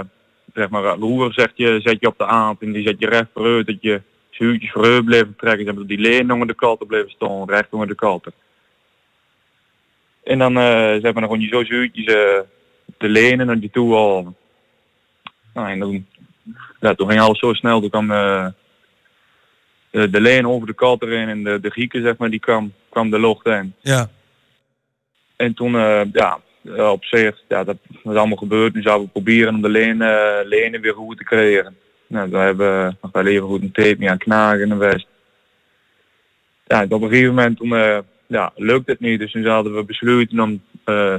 zeg maar, roer zet je, zet je op de aand en die zet je recht vooruit, dat je zuurtjes vooruit blijven trekken, zeg maar, die leen onder de kalte blijven staan, recht onder de kalte. En dan, eh zeg maar, dan gewoon je zo zuurtjes eh, de lenen naar die toe halen. Nou, en dan, ja, toen ging alles zo snel, toen kwam eh, de, de leen over de kalte erin en de, de Grieken, zeg maar, die kwam, kwam de lucht in. Ja. En toen, eh, ja, eh, op zich, ja, dat was allemaal gebeurd. Nu zouden we proberen om de leen, eh, lenen weer goed te creëren. Nou, daar hebben we nog wel even goed een tape mee aan knagen in de west. Ja, en op een gegeven moment toen, ja, lukt het niet. Dus toen hadden we besloten om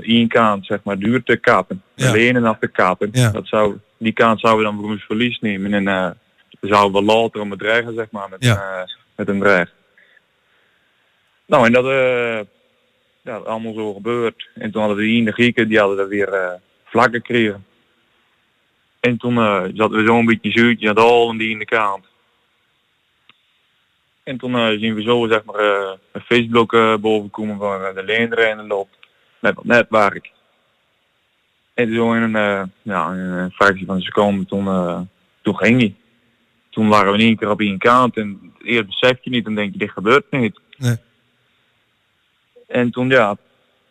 één kant, zeg maar, duur te kappen. De Ja. lenen af te kappen. Ja. Dat zou, die kant zouden we dan voor ons verlies nemen. En dan zouden we later om het dreigen, zeg maar, met, Ja. met een dreig. Nou, en dat, eh, dat allemaal zo gebeurd. En toen hadden die in de Grieken, die hadden dat weer eh vlak gekregen. En toen eh zaten we zo'n beetje zuurtje aan de en die in de kant. En toen eh, zien we zo zeg maar een eh, boven komen eh, de leenreinen loopt. Met dat netwerk. En zo in een, ja, in een fractie van een seconde toen, toen ging hij. Toen waren we in één keer op één kant en eerst besef je niet en denk je dit gebeurt niet. Nee. En toen ja,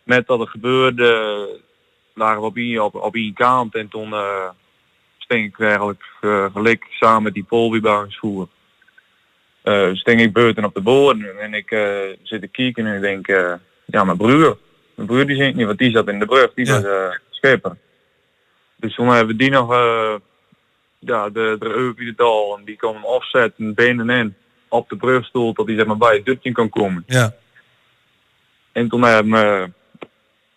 met dat het gebeurde, lagen we op één, op, op één kant en toen sting ik eigenlijk eh, gelijk samen met die polwiebouwersvoer. eh sting ik buiten op de bodem en ik eh, zit te kijken en ik denk, ja mijn broer, mijn broer die zingt niet, want die zat in de brug, die Ja. was schipper. Dus toen hebben we die nog, ja, de, de Eukie de Dal en die kon hem afzetten, benen in, op de brugstoel, tot hij zeg maar bij het dutje kan komen. Ja. En toen hebben we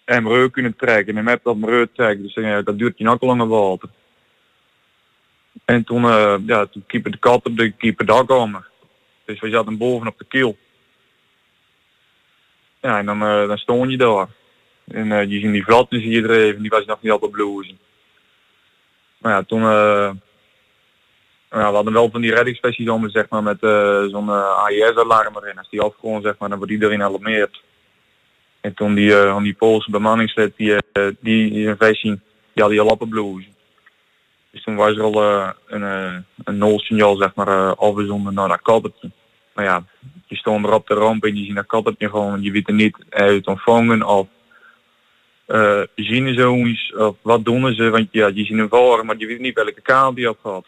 hem reuk kunnen trekken en met dat reuk trekken, dus eh, dat duurt je nog langer water. En toen, eh ja, toen keeper de kat op de keeper komen. Dus we zaten boven op de keel. Ja, en dan, eh dan stond je daar. En eh je ziet die vlat zie je er even, die was nog niet de blouse. Maar ja, toen, we hadden wel van die reddingsversies om, zeg maar, met zo'n AIS-alarm erin. Als die afgrond, zeg maar, dan wordt iedereen alarmeerd. En toen die, eh, die Poolse bemanningslid, die, eh, die, die een versie, die had die al op de blouse. Dus toen was er al eh, een, een nulsignaal, zeg maar, uh, afgezonden naar dat kabeltje. Maar ja, je stond er op de ramp en je ziet dat kabeltje gewoon, je weet er niet uit ontvangen of eh zien ze ons of wat doen ze, want ja, je ziet hem varen, maar je weet niet welke kant die had gehad.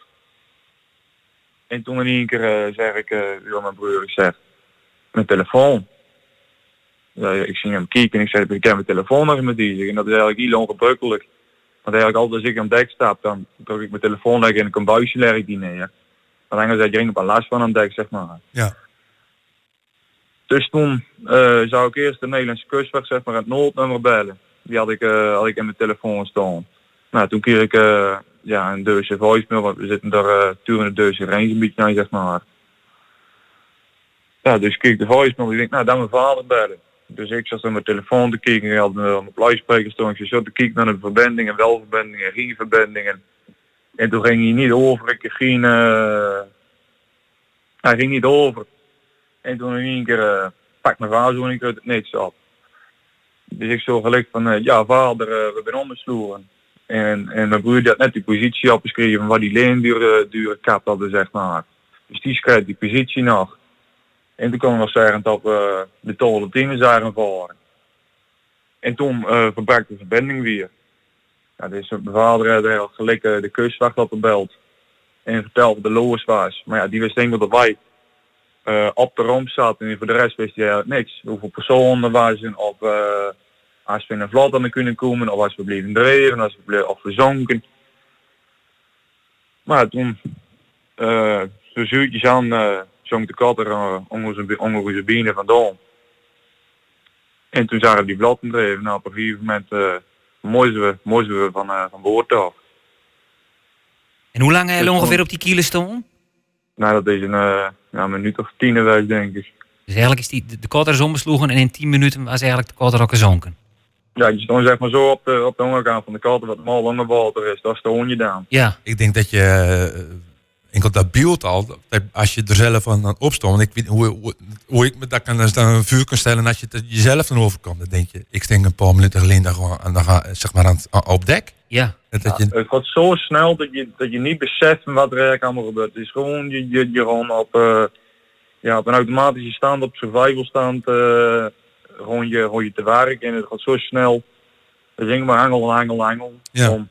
En toen in één keer zeg ik, ja, mijn broer, ik zeg, mijn telefoon. Ja, ik zie hem kijken en ik zeg, ik heb mijn telefoon nog met die. En dat is eigenlijk heel ongebruikelijk. Want eigenlijk altijd als ik aan dek stap, dan druk ik mijn telefoon weg en ik een buisje leg ik die neer. Dan zet je er op een last van aan dek, zeg maar. Ja. Dus toen eh, zou ik eerst de Nederlandse kustwacht, zeg maar, het noodnummer bellen. Die had ik, eh, had ik in mijn telefoon staan. Nou, toen kreeg ik eh, ja, een Duitse voicemail, want we zitten daar uh, de Duitse range een beetje aan, zeg maar. Ja, dus ik keek de voicemail, ik denk, nou, dan mijn vader bellen. Dus ik zat aan mijn telefoon te kijken, ik had mijn, mijn luidspreker staan, ik zat te kijken naar de verbindingen, wel verbindingen, geen verbindingen. En toen ging hij niet over, ik geen, eh, hij ging niet over. En toen in één keer uh, pak mijn vader zo ik uit het niks op. Dus ik zo gelijk van, uh, ja vader, uh, we zijn omgesloren. En, en mijn broer die had net die positie opgeschreven waar die leendure dure kap hadden, zeg maar. Dus die schrijft die positie nog. En toen kwam we zeggen dat we de tolle dingen zagen varen. En toen uh, verbrak de verbinding weer. Ja, dus mijn vader had heel gelijk uh, de kustwacht opgebeld. En vertelde de loos was. Maar ja, die wist denk ik dat wij op de romp zat. En voor de rest wist hij niks. Hoeveel personen er waren. Of als we in een vlot hadden kunnen komen. Of als we bleven drijven. Als we bleven, of we zonken. Maar toen uh, zo zuurtjes aan zonk de kat er uh, onder onze benen vandaan. En toen zagen we die vlotten drijven. Nou, op een gegeven moment uh, moesten we, moesten we van, uh, van boord af. En hoe lang hebben ongeveer op die kielen stonden? Nou, dat is een, uh, ja, minuut of tien geweest, denk ik. Dus eigenlijk is die, de, de kotter is en in 10 minuten was eigenlijk de kotter ook gezonken. Ja, je stond zeg maar zo op de, op de onderkant van de katten wat mal langer water is. Dat is de honje dan. Ja. Ik denk dat je eh, enkel dat beeld al, dat als je er zelf aan aan opstond, want ik weet hoe, hoe, hoe ik me dat kan, als dan een vuur kan stellen als je het jezelf dan overkomt, dan denk je, ik denk een paar minuten geleden dan gewoon en dan ga, zeg maar aan, op dek. Ja. Dat, Ja, je, het gaat zo snel dat je, dat je niet beseft van wat er eigenlijk allemaal gebeurt. Het is gewoon, je, je, je gewoon op, eh, ja, op een automatische stand, op survival stand, eh, gewoon, je, gewoon je te werk en het gaat zo snel. Dus denk maar hangel, hangel, hangel, Ja. om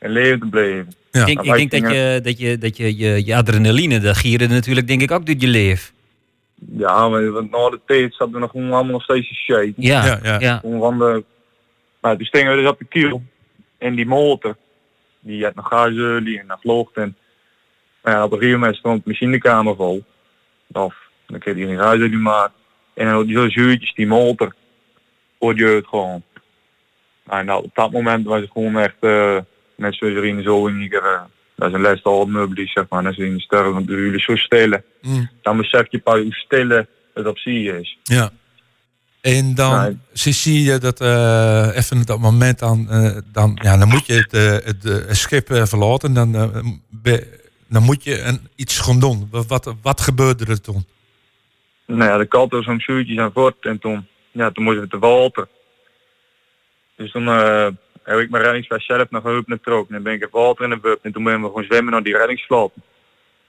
in leven te blijven. Ik denk, ik denk dat, je, dat, je, dat je, je, je adrenaline, dat gieren natuurlijk denk ik ook door je leef. Ja, maar want na de tijd zaten we nog gewoon allemaal nog steeds te shake. Ja, Ja, ja. ja. Van de, nou, toen stingen we dus op de kiel. En die motor, die had nog gazolie en nog vloog. En nou ja, op een gegeven moment stond de machinekamer vol. Of, dan kreeg hij geen gazolie maar. En dan die zo zuurtjes, die motor, hoorde je het gewoon. Nou, en op dat moment was het gewoon echt, eh, net zoals er in zo in ieder, eh, dat is een les al meubelen, zeg maar, net zoals in de sterren, jullie zo stillen. Mm. Dan besef je pas hoe stille het op zich is. ja. En dan Nee. zie- je dat eh, even dat moment dan, eh, dan, ja, dan moet je het, eh, het, schip verlaten. Dan, be- dan moet je een, iets gaan doen. Wat, wat, gebeurde er toen? Nou ja, de kat was zo'n zuurtjes aan voort en toen, ja, toen moesten we te water. Dus toen eh, heb ik mijn reddingsvest zelf nog hulp getrokken. En ben ik het water in de bub en toen ben we gewoon zwemmen naar die reddingsvlot.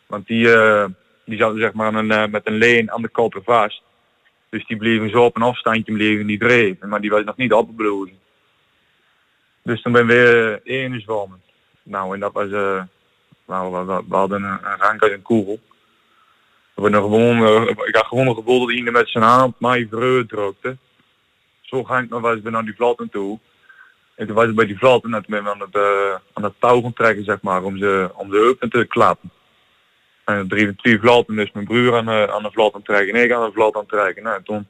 Want die, eh, die zaten zeg maar een, eh, met een leen aan de koper vast. Dus die bleven zo op een afstandje bleven die dreven, maar die was nog niet opgeblozen. Dus toen ben we weer in zwemmen. Nou, en dat was, eh nou, we, hadden een, een rank uit een kogel. We hebben gewoon, eh, ik had gewoon een gevoel dat iemand met zijn hand op mij vreugd drukte. Zo ga ik nog ik ben naar die vlotten toe. En toen was bij die vlotten en toen ben aan het, eh, aan het touw gaan trekken, zeg maar, om ze, om de heupen te klappen. En drie, drie vlotten, dus mijn broer aan de, aan de vlot aan trekken en ik aan de het trekken. Nou, en toen,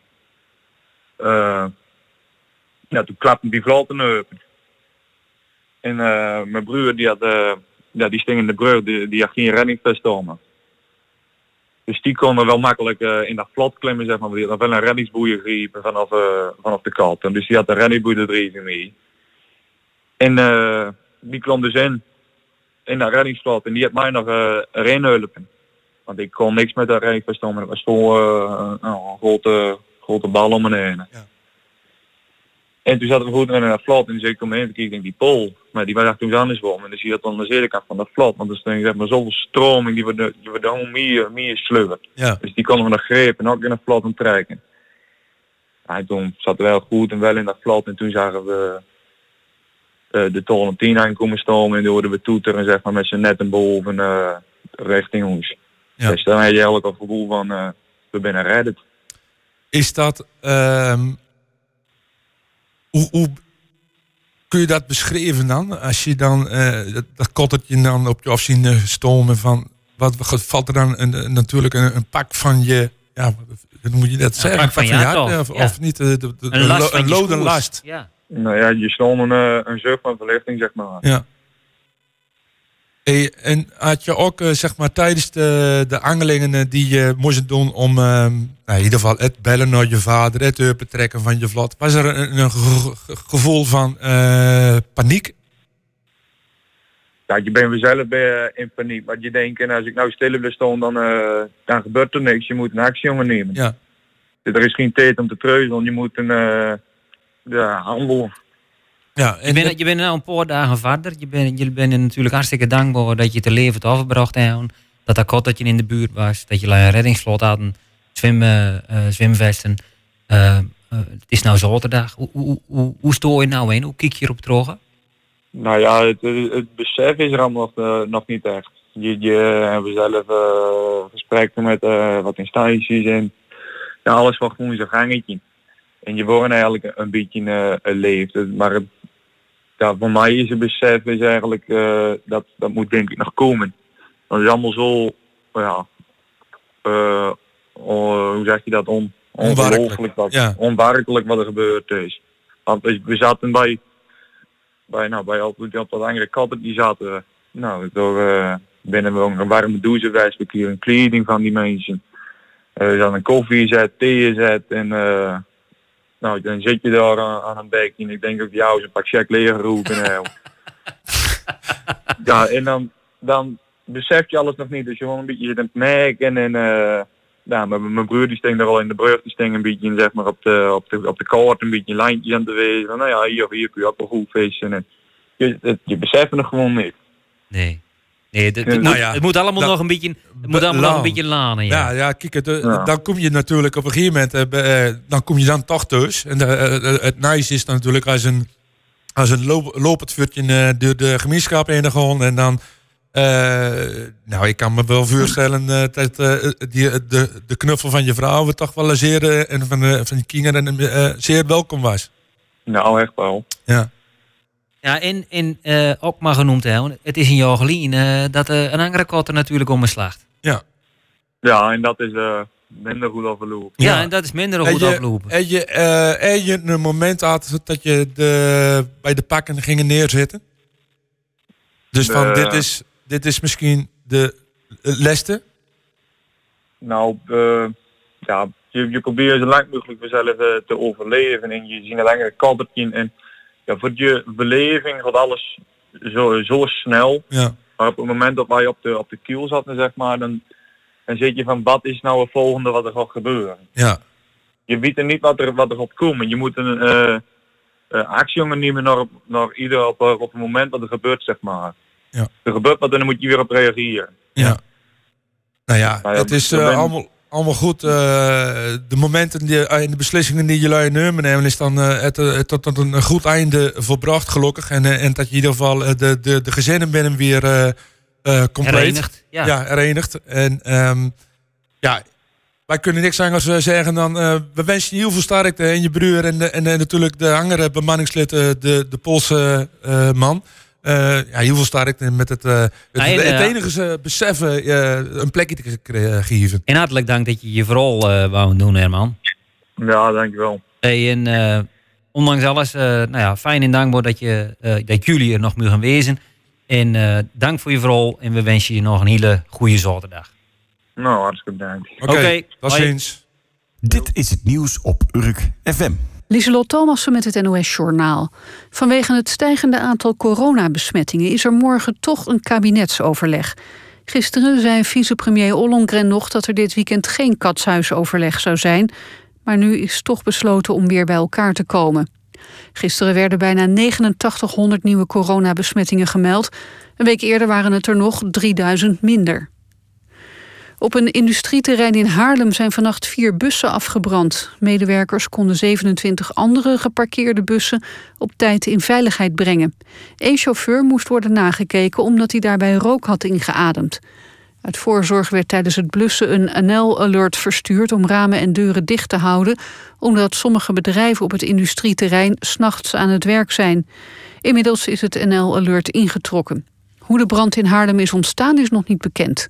eh, ja, toen klapte die vlot in de heupen. En mijn broer die had, ja, die sting in de brug, die, die had geen reddingvest om. Dus die konden wel makkelijk in dat vlot klimmen, zeg maar. Die had wel een reddingsboeien geriepen vanaf, vanaf de kant. En dus die had de reddingsboeien er drie mee. En eh, die klom dus in, in dat reddingsvlot. En die had mij nog eh erin helpen. Want ik kon niks met dat reddingsvest om. Het was vol eh, nou, een grote, grote bal om me heen. En toen zaten we goed in dat vlot en toen zei ik om me heen, ik denk die pol, maar die was echt toen anders zwommen. En dus die had aan de zijkant van dat vlot, want er stond zeg maar zoveel stroming, die die wordt gewoon meer, meer sleuren. Ja. Dus die konden we nog grepen en ook in vlot aan trekken. Ja, en toen zat het wel goed en wel in dat vlot en toen zagen we eh, de toren 10 aankomen stomen en toen hoorden we toeteren zeg maar met z'n netten boven eh, richting ons. Ja. Dus dan had je eigenlijk al het gevoel van eh, we zijn redden. Is dat, ehm, hoe, hoe kun je dat beschrijven dan? Als je dan eh, dat, dat kottertje dan op je af zien eh, stomen van, wat valt er dan een, een- natuurlijk een, een pak van je, ja, hoe moet je dat zeggen? pak van je hart of, ja. of niet? eh, de, de, de- Een last een last. Ja. Nou ja, je stond een, eh, een zucht van verlichting zeg maar. Ja. Hey, en had je ook zeg maar tijdens de, de angelingen eh, die je moest doen om ehm, nou, in ieder geval het bellen naar je vader, het betrekken van je vlot, was er een, een ge- ge- gevoel van eh, paniek? Ja, je bent weer zelf bij, eh, in paniek. Want je denkt, en als ik nou stil wil staan, dan, eh, dan gebeurt er niks. Je moet een actie ondernemen. Ja. Er is geen tijd om te treuzelen. Je moet een eh ja, handel. Ja, je, bent, je bent nu een paar dagen verder. Je bent, je bent natuurlijk hartstikke dankbaar dat je het leven hebt overgebracht hebt. Dat dat kot dat je in de buurt was. Dat je een reddingsvlot had. Zwem, eh, eh, zwemvesten. Eh, eh, het is nou zaterdag. Hoe, hoe, hoe, hoe stoor je nou in? Hoe kijk je erop terug? Nou ja, het, besef is er allemaal nog, nog niet echt. Je, je hebben zelf eh, gesprekken met eh, wat instanties en ja, alles wat gewoon zijn gangetje. En je wordt eigenlijk een beetje eh, een leeft. Maar het, ja, voor mij is het besef is eigenlijk eh, dat dat moet denk ik nog komen. Want het is allemaal zo, ja, eh, oh, hoe zeg je dat, on, Onwerkelijk, ongelooflijk wat, ja. onwerkelijk wat er gebeurd is. Want we, zaten bij, bij, nou, bij op dat andere katten, die zaten, nou, door, binnen we ook een warme douche geweest, we kregen kleding van die mensen. Hadden een koffie gezet, thee gezet en eh, Nou, dan zit je daar aan, aan een bek en ik denk ook jou eens een pak check leren roepen. nou. ja, en dan, dan besef je alles nog niet. Dus je gewoon een beetje zit aan het merken en eh ja, mijn, mijn broer die sting daar al in de brug, die sting een beetje zeg maar op de, op de, op de kaart een beetje lijntjes aan te wezen. Nou ja, hier, hier kun je ook wel goed vissen. En je, het- je beseft het gewoon niet. Nee. Nee, het, Nou moet, ja, het moet allemaal dat- nog een beetje, het moet allemaal nog een beetje lanen. Ja. Ja, ja, kijk, het, eh, Ja. dan kom je natuurlijk op een gegeven moment, eh, eh, dan kom je dan toch thuis. En eh, het nice is dan natuurlijk als een, als een loop, lopend vuurtje door de gemeenschap heen gaan. En dan, eh, nou, ik kan me wel voorstellen eh, dat die, de, de knuffel van je vrouw toch wel zeer, en van, de van je kinderen eh, zeer welkom was. Nou, echt wel. Ja. Ja, en, en eh, ook maar genoemd, hè, het is een jaar geleden eh, dat eh, een andere kot er natuurlijk om slaagt. Ja. Ja, en dat is eh, minder goed afgelopen. Ja, en dat is minder goed je- afgelopen. En je, eh, en je een moment had dat je de, bij de pakken gingen neerzitten? Dus van, dit, is, dit is misschien de leste? Nou, eh, ja, je, je probeert zo lang mogelijk jezelf eh, te overleven en je ziet een langere kaddertje en ja, voor je beleving gaat alles zo, zo snel. Ja. Maar op het moment dat wij op de, op de kiel zaten, zeg maar, dan, dan zit je van wat is nou het volgende wat er gaat gebeuren. Ja. Je weet er niet wat er, wat er gaat komen. Je moet een eh eh, actie ondernemen naar, naar ieder op, eh, op het moment dat er gebeurt, zeg maar. Ja. Er gebeurt wat en dan moet je weer op reageren. Ja. Nou ja, het is allemaal, allemaal goed. eh, de momenten die, en de beslissingen die jullie nemen, nemen is dan eh, het, eh, tot, tot een goed einde volbracht, gelukkig. En, eh, en dat je in ieder geval eh, de, de, de gezinnen binnen weer eh, eh, compleet. Herenigd, ja. ja, herenigd. En ehm, ja, wij kunnen niks anders eh, zeggen dan eh, we wensen je heel veel sterkte en je broer en, de- en, eh, natuurlijk de andere bemanningslid, eh, de, de Poolse eh, man. Eh, ja, heel veel sterkte met het, eh, het, en, het eh, enige beseffen eh, een plekje te geven. En hartelijk dank dat je je vooral eh wou doen, Herman. Ja, dankjewel. Hey, en eh, ondanks alles, eh, nou ja, fijn en dankbaar dat, je, eh, dat jullie er nog mogen wezen. En eh, dank voor je vooral en we wensen je nog een hele goede zaterdag. Nou, hartstikke bedankt. Oké, tot ziens. Dit is het nieuws op Urk FM. Lieselot Thomassen met het NOS-journaal. Vanwege het stijgende aantal coronabesmettingen is er morgen toch een kabinetsoverleg. Gisteren zei vicepremier Ollongren nog dat er dit weekend geen katshuisoverleg zou zijn. Maar nu is toch besloten om weer bij elkaar te komen. Gisteren werden bijna 8900 nieuwe coronabesmettingen gemeld. Een week eerder waren het er nog 3000 minder. Op een industrieterrein in Haarlem zijn vannacht vier bussen afgebrand. Medewerkers konden 27 andere geparkeerde bussen op tijd in veiligheid brengen. Eén chauffeur moest worden nagekeken omdat hij daarbij rook had ingeademd. Uit voorzorg werd tijdens het blussen een NL-alert verstuurd om ramen en deuren dicht te houden, omdat sommige bedrijven op het industrieterrein s'nachts aan het werk zijn. Inmiddels is het NL-alert ingetrokken. Hoe de brand in Haarlem is ontstaan is nog niet bekend.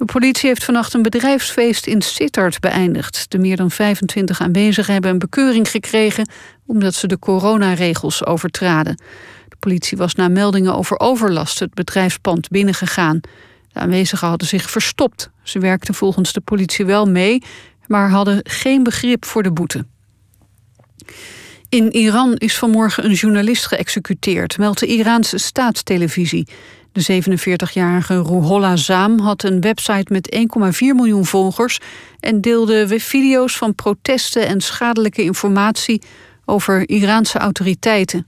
De politie heeft vannacht een bedrijfsfeest in Sittard beëindigd. De meer dan 25 aanwezigen hebben een bekeuring gekregen omdat ze de coronaregels overtraden. De politie was na meldingen over overlast het bedrijfspand binnengegaan. De aanwezigen hadden zich verstopt. Ze werkten volgens de politie wel mee, maar hadden geen begrip voor de boete. In Iran is vanmorgen een journalist geëxecuteerd, meldt de Iraanse staatstelevisie. De 47-jarige Ruhollah Zaam had een website met 1,4 miljoen volgers en deelde video's van protesten en schadelijke informatie over Iraanse autoriteiten.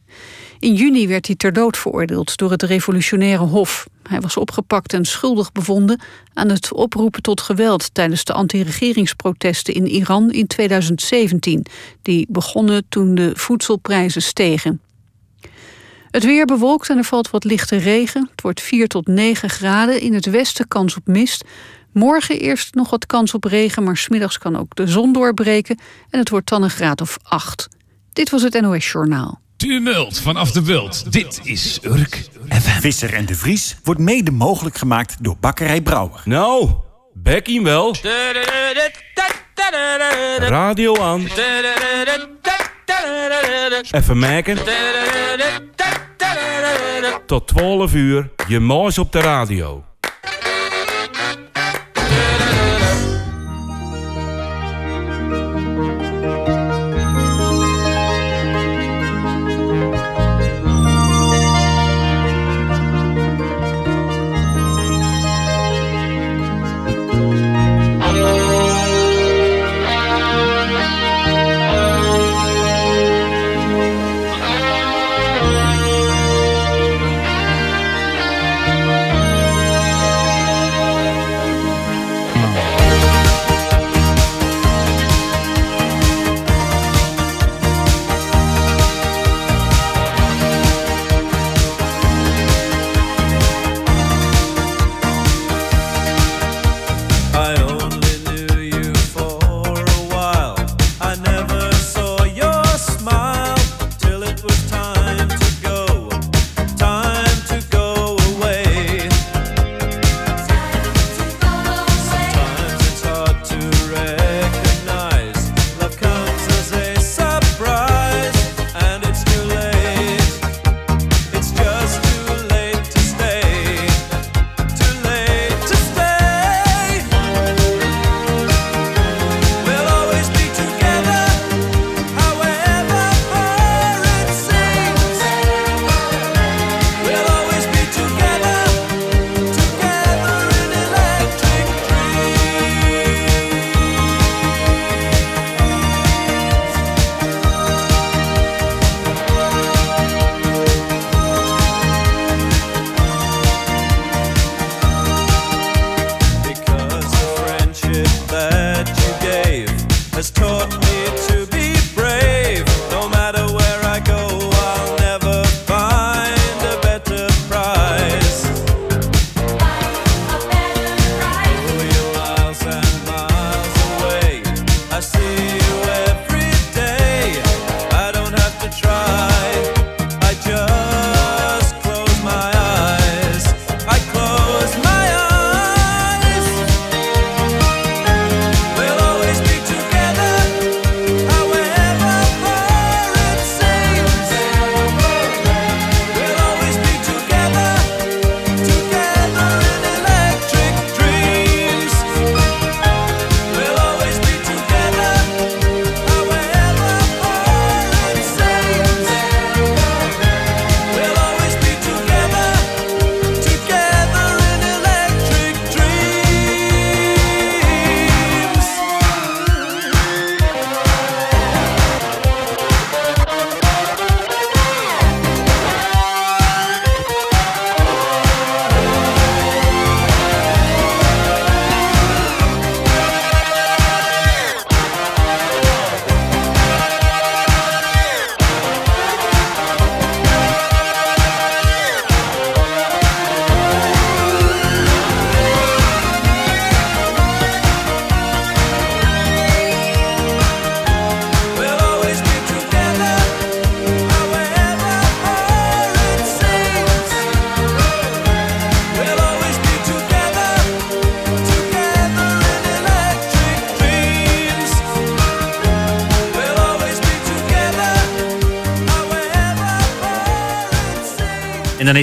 In juni werd hij ter dood veroordeeld door het revolutionaire hof. Hij was opgepakt en schuldig bevonden aan het oproepen tot geweld tijdens de anti-regeringsprotesten in Iran in 2017, die begonnen toen de voedselprijzen stegen. Het weer bewolkt en er valt wat lichte regen. Het wordt 4 tot 9 graden. In het westen kans op mist. Morgen eerst nog wat kans op regen, maar smiddags kan ook de zon doorbreken. En het wordt dan een graad of 8. Dit was het NOS Journaal. Tumult vanaf de bult. Dit is Urk FM. Visser en de Vries wordt mede mogelijk gemaakt door Bakkerij Brouwer. Nou, Becky wel. Radio aan. Even maken. Tot 12 uur, je moos op de radio.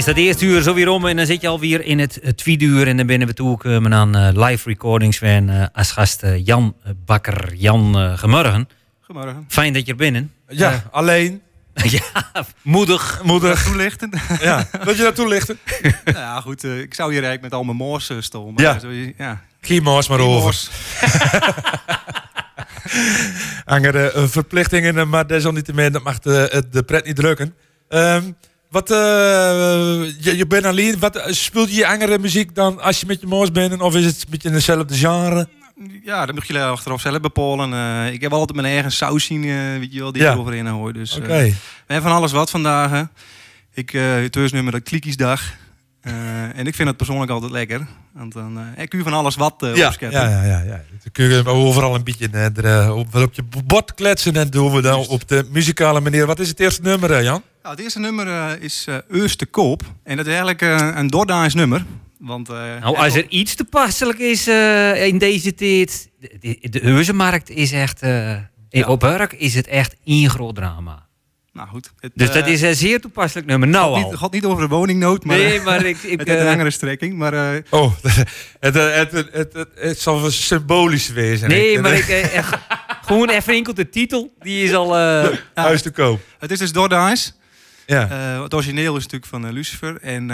Is dat eerste uur zo weer om en dan zit je alweer in het, tweede uur. En dan binnen we toegekomen aan eh, live recordings van eh, als gast eh, Jan Bakker. Jan, uh, gemorgen. Goedemorgen. Fijn dat je er binnen. Ja, alleen. ja, moedig. Moedig. Toelichten. Ja, wil je dat toelichten? nou ja, goed. eh, ik zou hier eigenlijk met al mijn moors uh, stomen. maar Ja. zo is- ja. Geen moors maar Geen over. eh, verplichtingen, maar desalniettemin dat mag de, de pret niet drukken. Ehm, wat, eh, je, je bent alleen, wat, eh, speelt je andere muziek dan als je met je moors bent? Of is het een beetje dezelfde genre? Ja, dat moet je achteraf zelf bepalen. Eh, ik heb altijd mijn eigen saus zien, eh, weet je wel, die Ja. overheen hoor. Dus, we hebben van alles wat vandaag. Hè. Ik, uh, het nummer de Klikiesdag. Eh, en ik vind het persoonlijk altijd lekker. Want dan eh, ik kun je van alles wat eh ja, opscheppen. ja, ja, ja, ja. Dan kun je overal een beetje eh, er, op, op je bord kletsen en doen we dan op de muzikale manier. Wat is het eerste nummer, Jan? Nou, het eerste nummer is eh Eus te koop. En dat is eigenlijk een Dordaans nummer. Want, eh, Nou, als er iets toepasselijk is eh, in deze tijd. De, de, is echt. eh, in- Op Urk is het echt één groot drama. Nou goed. Het, Dus dat eh, is een zeer toepasselijk nummer. Nou gaat niet, gaat niet over de woningnood, maar, Nee, maar ik- ik, het heeft een eh, langere strekking. Maar, eh, Oh, het, het, het, het, het, het zal symbolisch wezen. Nee, maar ik, eh, gewoon even enkel de titel. Die is al. eh, Huis te koop. Het is dus Dordaans. Ja. Eh, het origineel is natuurlijk van Lucifer. En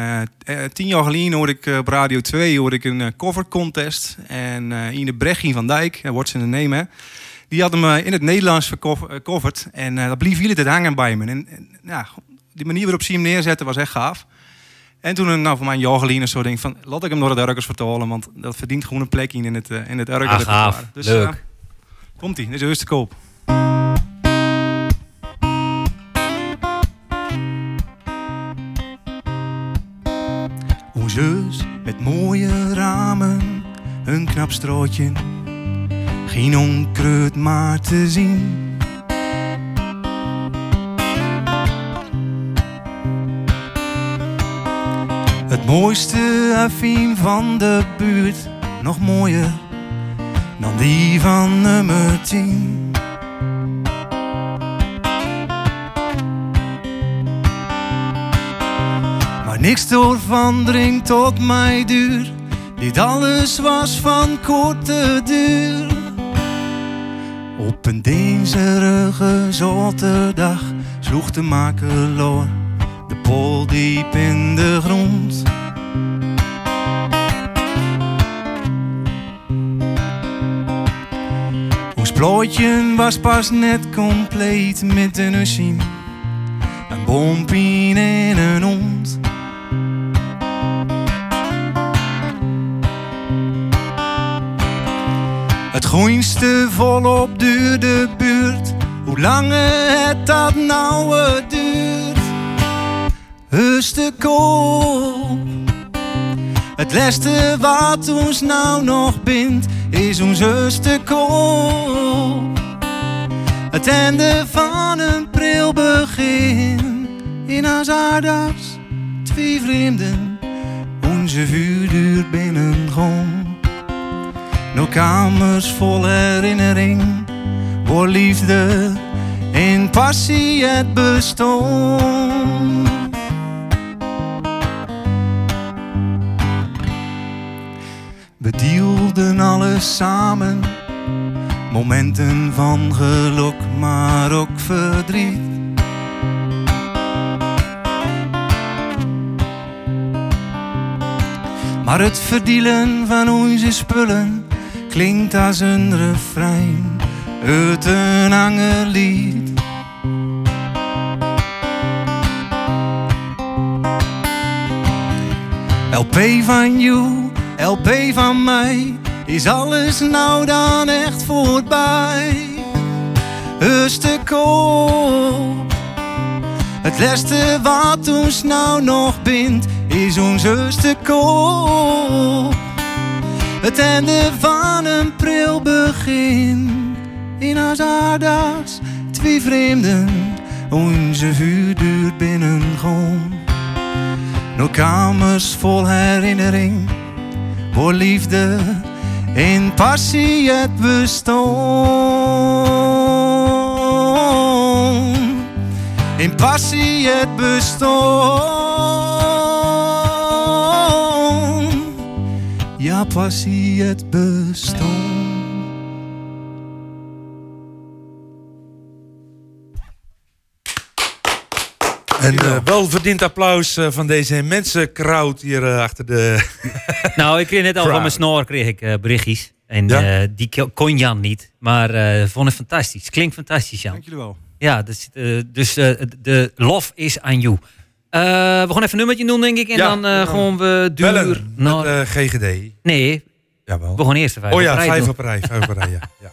tien jaar geleden hoorde ik op Radio 2 hoorde ik een cover contest. En eh Ine Brechtien van Dijk, uh, wordt zijn name, hè, die had hem eh, in het Nederlands gecoverd. En eh dat bleef jullie het hangen bij me. En, en ja, die manier waarop ze hem neerzetten was echt gaaf. En toen, eh, nou, voor mij een jaar geleden, zo denk van, laat ik hem door het Urkers vertalen, want dat verdient gewoon een plekje in het, uh, in het Urker Ah, gaaf. Dus, Leuk. eh, komt-ie, dit is eerst te koop. Huis met mooie ramen, een knap strootje, geen onkruid maar te zien. Het mooiste affiem van de buurt, nog mooier dan die van nummer 10. Maar niks ervan dringt tot mij duur. Dit alles was van korte duur. Op een deenserige zoterdag sloeg de makeloor de pol diep in de grond. Ons plooitje was pas net compleet met een ussie, een bompien en een hond. Groenste volop duurde buurt, hoe lang het dat nou duurt. Heus te koop. Het laatste wat ons nou nog bindt, is ons heus te koop. Het einde van een pril begin. In Azadas, twee vreemden. Onze vuurduur binnenkom. No kamers vol herinnering. Voor liefde in passie het bestond. We deelden alles samen. Momenten van geluk, maar ook verdriet. Maar het verdielen van onze spullen klinkt als een refrein uit een angerlied. LP van you, LP van mij, is alles nou dan echt voorbij? Eerste koop, het laatste wat ons nou nog bindt, is ons eerste koop. Het einde van een pril begin, in Azadas, twee vreemden, onze vuurduur binnenkom. No kamers vol herinnering, voor liefde in passie het bestond. In passie het bestond. Ja, passie het bestond. En eh, welverdiend applaus eh, van deze immense crowd hier eh, achter de... Nou, ik kreeg net al van mijn snor kreeg ik berichtjes. En Ja? eh, die ko- kon Jan niet. Maar eh vond het fantastisch. Klinkt fantastisch, Jan. Dank jullie wel. Ja, dus, eh, dus eh, de lof is aan you. Eh, we gaan even een nummertje doen, denk ik. En Ja, dan eh, ja. gaan we duur Bellen naar... met eh, GGD. Nee, Jawel. we gaan eerst vijf Oh ja, vijf op rij. Vijf op rij, ja.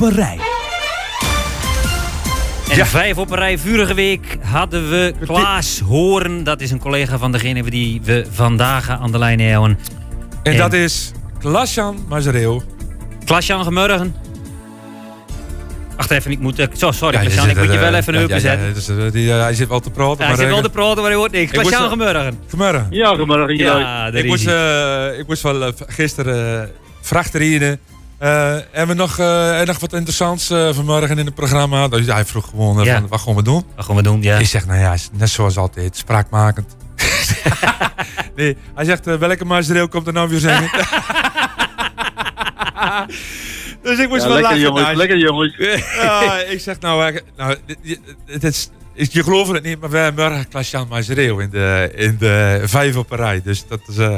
Op een rij. En vijf op een rij vurige week hadden we Klaas Horen. Dat is een collega van degene die we vandaag aan de lijn hebben. En dat is Klasjan Mazereel. Klaasjan, gemorgen. Wacht even, ik moet... eh, Zo, sorry, Ja, je Klaasjan, ik moet je er, wel eh, even ja, een ja, zetten. dus, eh, die, eh, hij zit wel te praten. Ja, hij maar, zit eh, wel te praten, maar hij hoort niks. Klaasjan, gemorgen. Vanmorgen. Ja, vanmorgen. Ja, ik, moest, eh, ik moest wel eh, gisteren eh vrachten rijden. Eh, hebben we nog, eh, nog wat interessants eh, vanmorgen in het programma? Dus hij vroeg gewoon Ja. van, wat gaan we doen? Wat gaan we doen, ja. Ik zeg, nou ja, net zoals altijd, spraakmakend. nee, hij zegt, welke maasdreel komt er nou weer zingen? dus ik moest Ja, wel lekker, lachen. jongens, lekker, jongens. ja, ik zeg nou, nou het is, je gelooft het niet, maar wij hebben morgen Klaas-Jan Maasreel in de, in de vijf op een rij. Dus dat is... eh,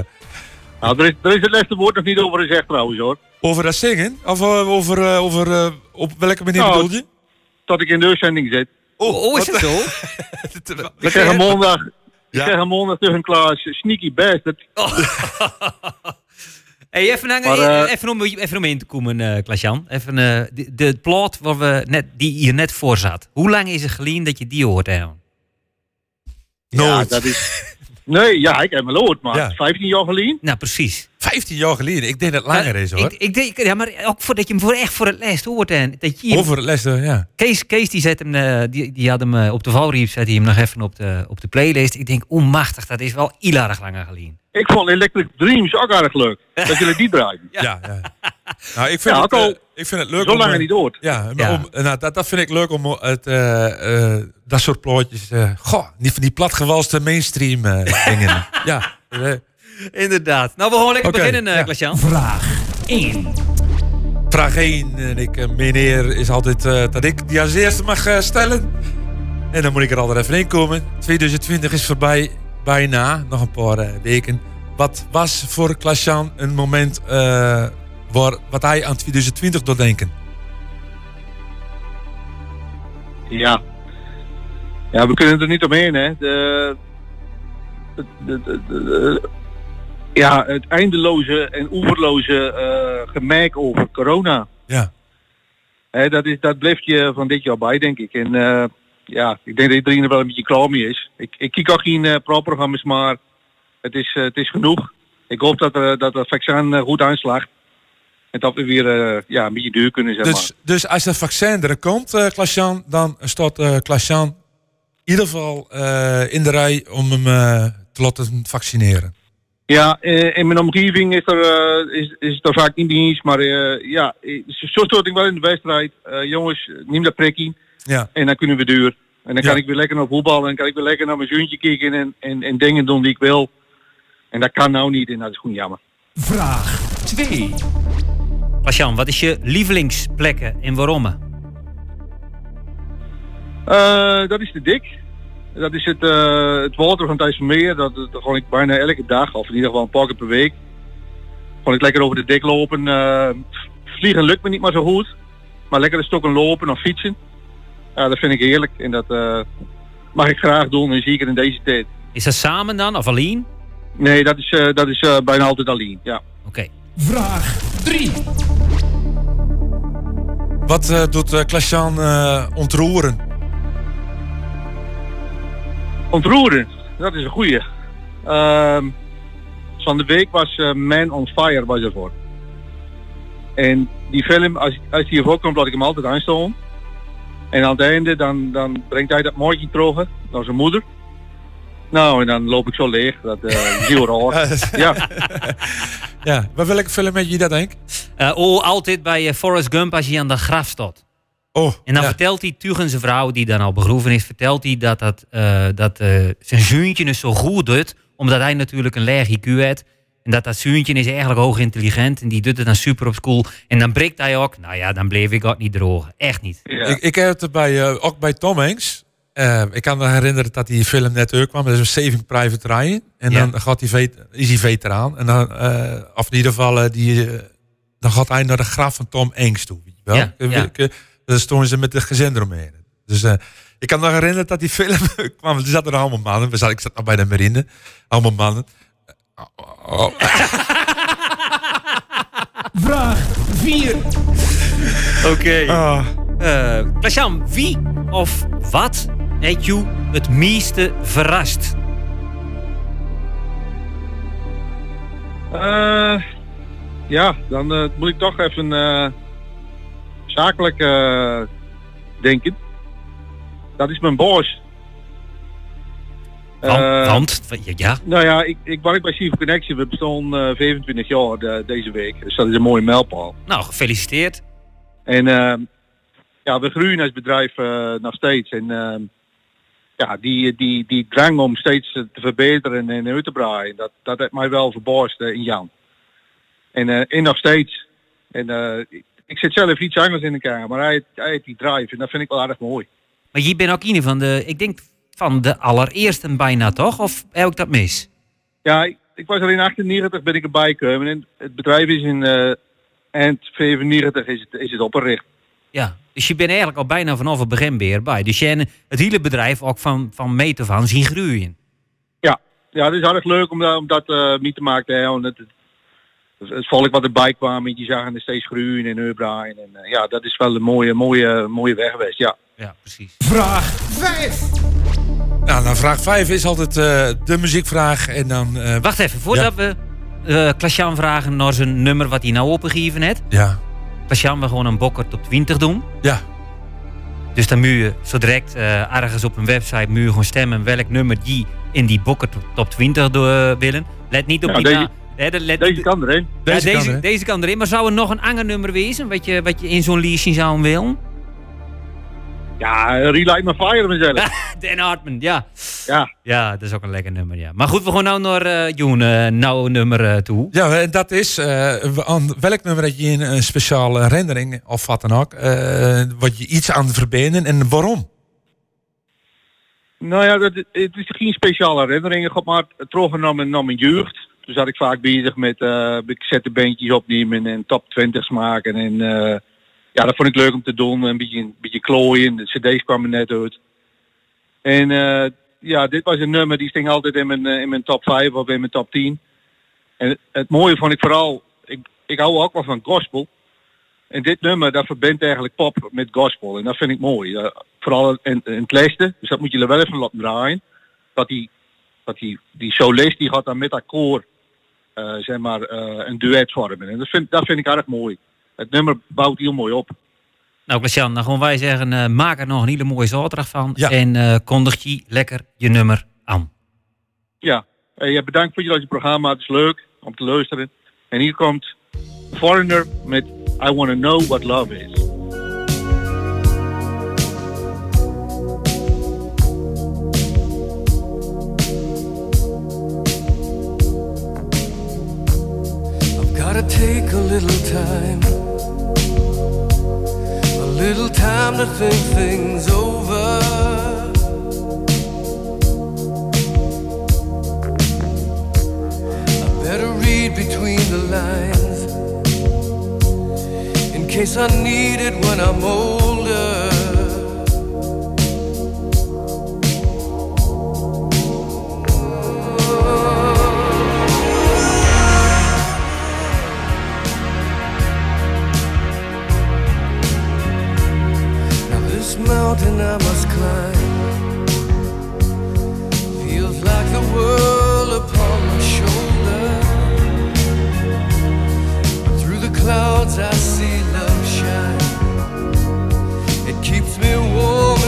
Nou, er, is, er is het laatste woord nog niet over gezegd trouwens hoor. over dat zingen? Of eh, over, eh, over eh, op welke manier Nou, bedoel je? Tot ik in de uitzending zit. Oh, is het zo? We krijgen maandag, we Ja. krijgen maandag tegen Klaas Sneaky Bastard. Hey, even, Maar, eh, even, om, even om in te komen, eh Klaasjan. Even eh, de, de plot waar we net, die hier net voor zat. Hoe lang is het geleden dat je die hoort, Aaron? Ja, dat is... Nee, ja, ik heb me gehoord, maar Ja. 15 jaar geleden. Nou, precies. 15 jaar geleden. Ik denk dat het langer is hoor. Ik, ik denk, ja, maar ook voordat je hem voor echt voor het les hoort. En dat je Over het lessen, ja. Kees, Kees die, zet hem, eh, die, die had hem eh, op de valriep, zet hij hem nog even op de, op de playlist. Ik denk, onmachtig, dat is wel heel erg langer geleden. Ik vond Electric Dreams ook erg leuk. Dat jullie die draaien. Ja, ja. Nou, ik vind, Ja, het, eh, ik vind het leuk zo om... lang niet hoort. Ja, maar Ja. Om, nou, dat, dat vind ik leuk om het, eh, eh, dat soort plotjes... eh goh, niet van die platgewalste mainstream dingen. ja. Inderdaad. Nou, we gaan lekker beginnen, eh ja. Klaas-Jan. Vraag 1. vraag 1. En ik, meneer, is altijd eh, dat ik die als eerste mag eh, stellen. En dan moet ik er altijd even in komen. 2020 is voorbij, bijna. Nog een paar weken. Wat was voor Klaas-Jan een moment eh, waar, wat hij aan 2020 doet denken? Ja. Ja, we kunnen er niet omheen, hè. De, de, de, de- de- ja, het eindeloze en oeverloze eh gemerk over corona. Ja. Hè, dat, is, dat blijft je van dit jaar bij, denk ik. En eh, ja, ik denk dat iedereen er wel een beetje klaar mee is. Ik, ik kijk ook geen uh, pro-programma's, maar het is, eh, het is genoeg. Ik hoop dat, er dat het vaccin eh, goed aanslaagt. En dat we weer eh, ja, een beetje duur kunnen, maar. Dus, dus als het vaccin er komt, eh Klaas-Jan, dan staat eh Klaas-Jan in ieder geval eh, in de rij om hem eh, te laten vaccineren. Ja, eh, in mijn omgeving is er, eh, is, is er vaak niet dienst, maar eh, ja, zo stond ik wel in de wedstrijd. Jongens, neem dat prikkie Ja. en dan kunnen we duur. En dan kan ik weer lekker naar voetballen en kan ik weer lekker naar mijn zoontje kijken en, en, en dingen doen die ik wil. En dat kan nou niet en dat is gewoon jammer. Vraag 2. Klaas-Jan, wat is je lievelingsplekken en waarom? Eh, dat is de dik. Dat is het, eh, het water van Thijsselmeer. Dat, dat gewoon ik bijna elke dag, of in ieder geval een paar keer per week. Gewoon ik lekker over de dik lopen. Eh, vliegen lukt me niet maar zo goed. Maar lekker een stokken lopen of fietsen. Ja, dat vind ik heerlijk. En dat eh, mag ik graag doen. En zeker in deze tijd. Is dat samen dan of alleen? Nee, dat is, eh, dat is eh, bijna altijd alleen. Ja. Oké. Vraag 3. Wat eh, doet uh, Klaas-Jan eh, ontroeren? Ontroeren, dat is een goeie. Ehm, van de week was eh, Man on Fire was ervoor. En die film, als, als die ervoor komt, laat ik hem altijd aanstaan. En aan het einde, dan, dan brengt hij dat mooitje terug naar zijn moeder. Nou, en dan loop ik zo leeg. Dat eh, is heel raar. ja. Ja, bij welke film heb je dat, denk Eh, oh, altijd bij eh, Forrest Gump als hij aan de graf staat. Oh, en dan ja. vertelt hij tegen zijn vrouw, die dan al begroeven is, vertelt hij dat, dat, eh, dat eh, zijn zoontje het zo goed doet, omdat hij natuurlijk een laag IQ heeft. En dat dat zoontje is eigenlijk hoog intelligent en die doet het dan super op school. En dan breekt hij ook, nou ja, dan bleef ik ook niet droog. Echt niet. Ik, ik heb het bij, eh, ook bij Tom Hanks. Ik kan me herinneren dat die film net uitkwam. Dat is een Saving Private Ryan. En Ja. dan gaat die vet, is hij veteraan. En dan, eh, of in ieder geval, die, dan gaat hij naar de graf van Tom Hanks toe. Weet je wel? Ja, Dan stonden ze met de gezin eromheen. Dus eh, ik kan me nog herinneren dat die film kwam. Er zaten er allemaal mannen. We zaten, ik zat nog bij de marine. Allemaal mannen. Vraag 4. Oké. Ah. Eh, Klaas-Jan, wie of wat heeft jou het meeste verrast? Eh, ja, dan eh, moet ik toch even eh, zakelijk eh, denken. Dat is mijn boos. Want, Eh, want ja, Nou ja, ik, ik werk bij Civil Connection. We bestaan eh, 25 jaar de- deze week. Dus dat is een mooie mijlpaal. nou gefeliciteerd. En eh, ja, we groeien als bedrijf eh, nog steeds. En eh, ja, die, die, die drang om steeds te verbeteren en uit te breiden, dat, dat heeft mij wel verbaasd eh, in Jan. En, eh en nog steeds. En eh, ik, zit zelf iets anders in elkaar, maar hij, hij heeft die drive en dat vind ik wel erg mooi. Maar je bent ook een van de, ik denk van de allereerste bijna toch? Of heb ik dat mis? Ja, ik, ik was er in 98 ben ik erbij gekomen en het bedrijf is in eh eind 95 is het, is het opgericht. Ja, dus je bent eigenlijk al bijna vanaf het begin weer bij. Dus je hebt het hele bedrijf ook van, van meet af aan zien groeien. Ja, ja, het is erg leuk om dat, om dat eh, mee te maken. Hè, want het, het, het volk wat erbij kwam, en die zagen er steeds groeien en uitbreiden. En eh, ja, dat is wel een mooie, mooie, mooie weg geweest, ja. Ja, precies. Vraag 5. Nou, dan vraag 5 is altijd eh, de muziekvraag. En dan, eh, Wacht even, voordat we uh, Klaas-Jan vragen naar zijn nummer wat hij nou opgegeven heeft. Ja. Klaas-Jan wil gewoon een bokker top 20 doen. Ja. Dus dan moet je zo direct eh, ergens op een website moet je gewoon stemmen welk nummer die in die bokker top- top 20 do- eh, willen. Let niet op Ja, die deze- de- kan erin. Ja, Deze deze, kan erin. deze kan erin. Maar zou er nog een ander nummer wezen wat je, wat je in zo'n lijstje zou willen? Ja, Relight My Fire mezelf. Dan Hartman, ja. Ja. Ja, dat is ook een lekker nummer, ja. Maar goed, we gaan nou naar eh Joen, eh, nou nummer eh, toe. Ja, en dat is eh, aan welk nummer heb je een, een speciale herinnering of wat dan ook, eh, wat je iets aan verbinden en waarom? Nou ja, dat, het is geen speciale herinneringen, maar terug naar mijn, naar mijn jeugd. Toen zat ik vaak bezig met uh, bandjes opnemen en top 20's maken. En eh, ja, dat vond ik leuk om te doen. Een beetje, een beetje klooien. De cd's kwamen net uit. En eh, ja, dit was een nummer die sting altijd in mijn, eh, in mijn top 5 of in mijn top 10. En het, mooie vond ik vooral, ik, ik hou ook wel van gospel. En dit nummer, dat verbindt eigenlijk pop met gospel. En dat vind ik mooi. Eh, vooral in, in het. Dus dat moet je er wel even laten draaien. Dat die, dat die, die solist die gaat dan met dat koor eh, zeg maar, eh, een duet vormen. En dat vind, dat vind ik erg mooi. Het nummer bouwt heel mooi op. Nou, Klaas-Jan, dan gewoon wij zeggen, eh, maak er nog een hele mooie zaterdag van. Ja. En eh, kondig je lekker je nummer aan. Ja, eh, ja, bedankt voor jullie programma. Het is leuk om te luisteren. En hier komt Foreigner met I Wanna Know What Love Is. Take a little time, a little time to think things over. I better read between the lines in case I need it when I'm older. Now this mountain I must climb feels like the world upon my shoulder. Through the clouds I see love shine. It keeps me warm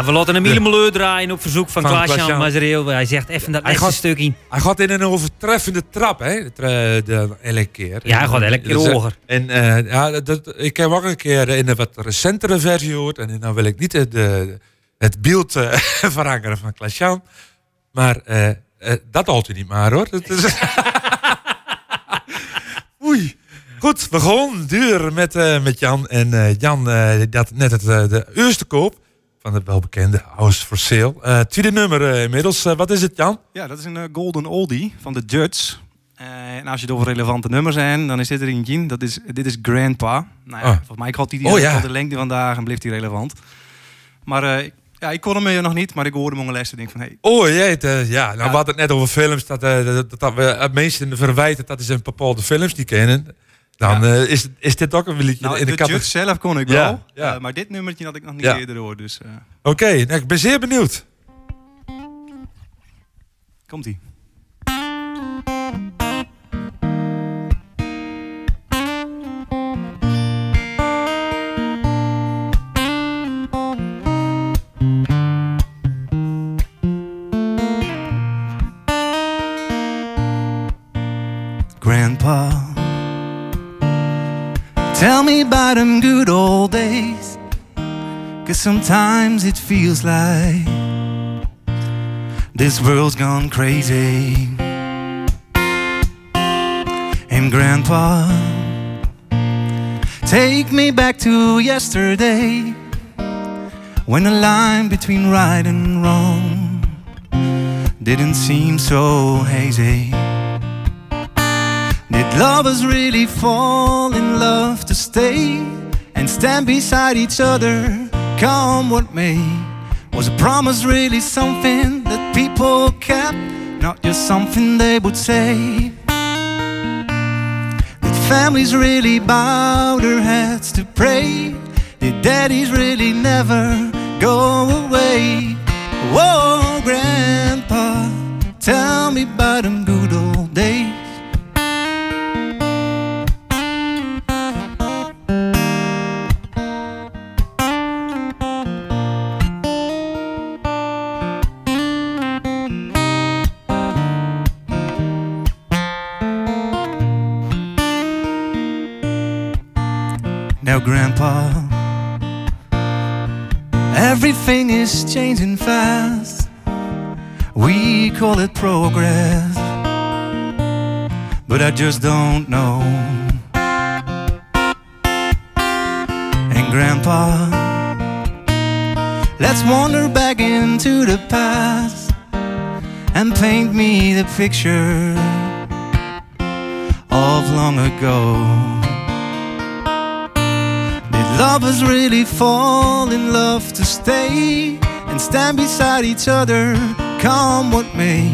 Ja, we laten hem helemaal draaien op verzoek van, Van Klaas-Jan. Mazereel. Hij zegt even dat Hij laatste gaat-. Hij gaat in een overtreffende trap, hè? de de, elke keer. Ja, hij gaat elke keer Dus, eh, hoger. En eh, ja, dat, ik heb ook een keer in een wat recentere versie gehoord. En dan wil ik niet het, de, het beeld eh, verankeren van Klaas-Jan. Maar dat houdt u niet maar, hoor. Dat is... Oei. Goed, we gaan duur met, met Jan. En Jan had net het, de eerste koop van het welbekende House for Sale. Eh, tweede nummer eh, inmiddels. Eh, wat is het, Jan? Ja, dat is een Golden Oldie van de. Eh, en als je het over relevante nummers zijn, dan is dit er eentje. Dat is, dit is Grandpa. Nou ja, Oh. volgens mij had hij die Oh, oh, ja. de lengte vandaag en bleef hij relevant. Maar ja, ik kon hem nog niet, maar ik hoorde hem lessen en denk van... Hey, Oh jee, het, eh, ja, nou Ja. we hadden het net over films. Dat, eh, dat, dat, dat we het verwijten dat ze een bepaalde films niet kennen. Dan eh, is, is dit ook een liedje nou, in de de zelf kon ik Ja, wel, ja. eh, maar dit nummertje had ik nog niet eerder gehoord. Dus eh, Oké, nou, ik ben zeer benieuwd. komt-ie. Sometimes it feels like this world's gone crazy. And Grandpa, take me back to yesterday when the line between right and wrong didn't seem so hazy. Did lovers really fall in love to stay and stand beside each other, come what may? Was a promise really something that people kept, not just something they would say? Did families really bow their heads to pray? Did daddies really never go away? Whoa, Grandpa, tell me about them good old days. Is changing fast. We call it progress, but I just don't know. And, Grandpa, let's wander back into the past and paint me the picture of long ago. Lovers really fall in love to stay and stand beside each other, come what may?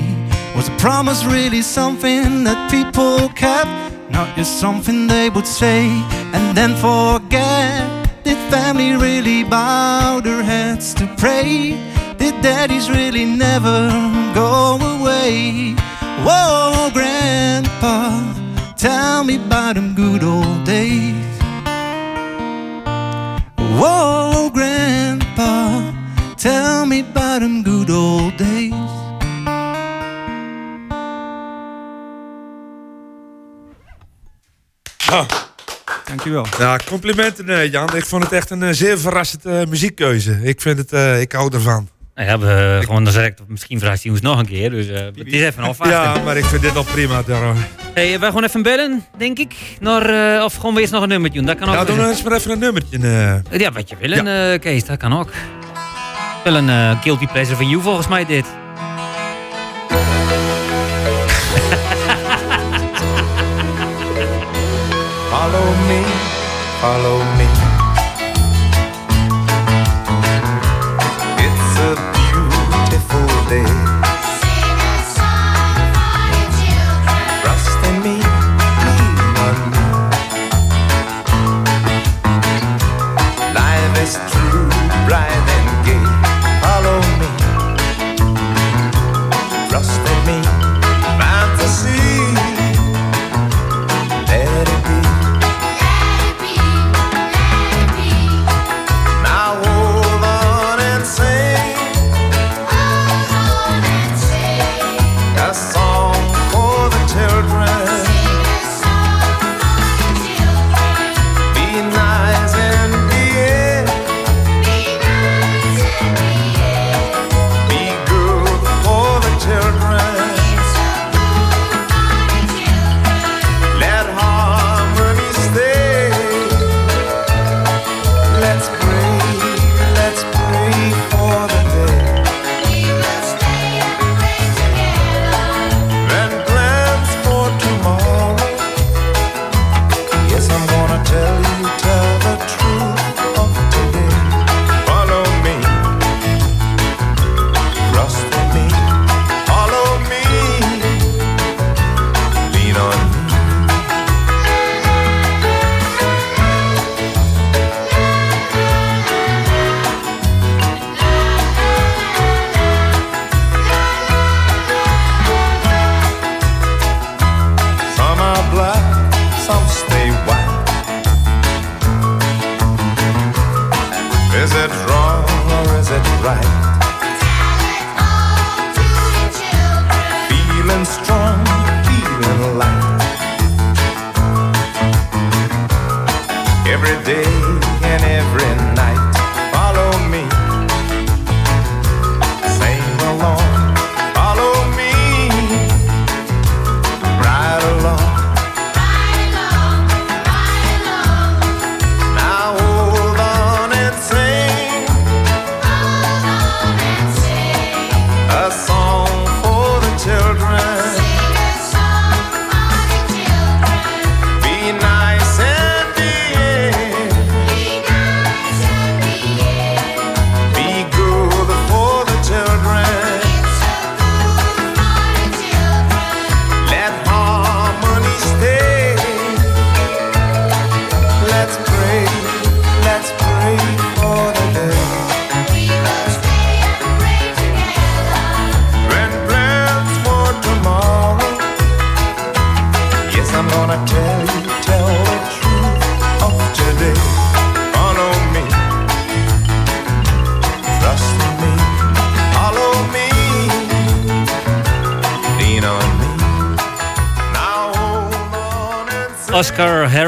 Was a promise really something that people kept, not just something they would say and then forget? Did family really bow their heads to pray? Did daddies really never go away? Whoa, Grandpa, tell me about them good old days. Whoa, Grandpa, tell me about them good old days. Dankjewel. Ja, complimenten eh, Jan. Ik vond het echt een eh, zeer verrassende eh, muziekkeuze. Ik vind het, eh, ik hou ervan. Nou ja, we gewoon dan zeg ik, misschien vraagt hij ons nog een keer. Dus eh, het is even afwachten. Ja, maar ik vind dit al prima. Daarom. Hey, wij gaan even bellen, denk ik. Naar, eh, of gewoon weer eens nog een nummertje doen. Dat kan ook. Ja, doe eens maar even een nummertje. eh. Ja, wat je wil, eh, Kees, dat kan ook. Wel een eh, guilty pleasure van you volgens mij dit. Follow me, follow me.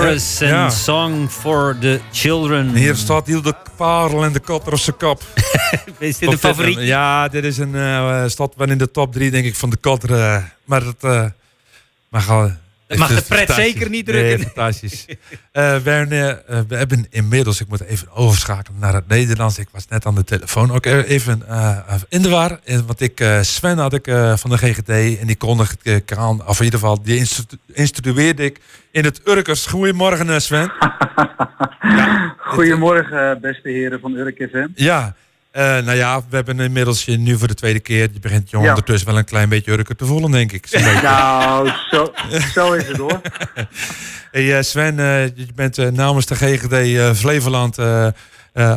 Harris en Ja. Song for the Children. Hier staat heel de parel en de zijn kop. Is dit een favoriet? Ja, dit is een eh, staat wel in de top 3 denk ik van de kotter. eh, maar het eh, mag al. Het mag de pret zeker niet Nee, drukken. fantastisch. Eh, Werner, eh, we hebben inmiddels, ik moet even overschakelen naar het Nederlands. Ik was net aan de telefoon ook even eh, in de war. Want ik, Sven had ik van de GGT en die kondigde ik aan, of in ieder geval, die instru- instrueerde ik in het Urkers. Goedemorgen Sven. Goedemorgen, eh, beste heren van Urk FM. Ja, eh, nou ja, we hebben inmiddels je nu voor de tweede keer. Je begint je Ja. ondertussen wel een klein beetje Urker te voelen, denk ik. Nou, zo, zo is het hoor. Hey, eh, Sven, eh, je bent namens de GGD Flevoland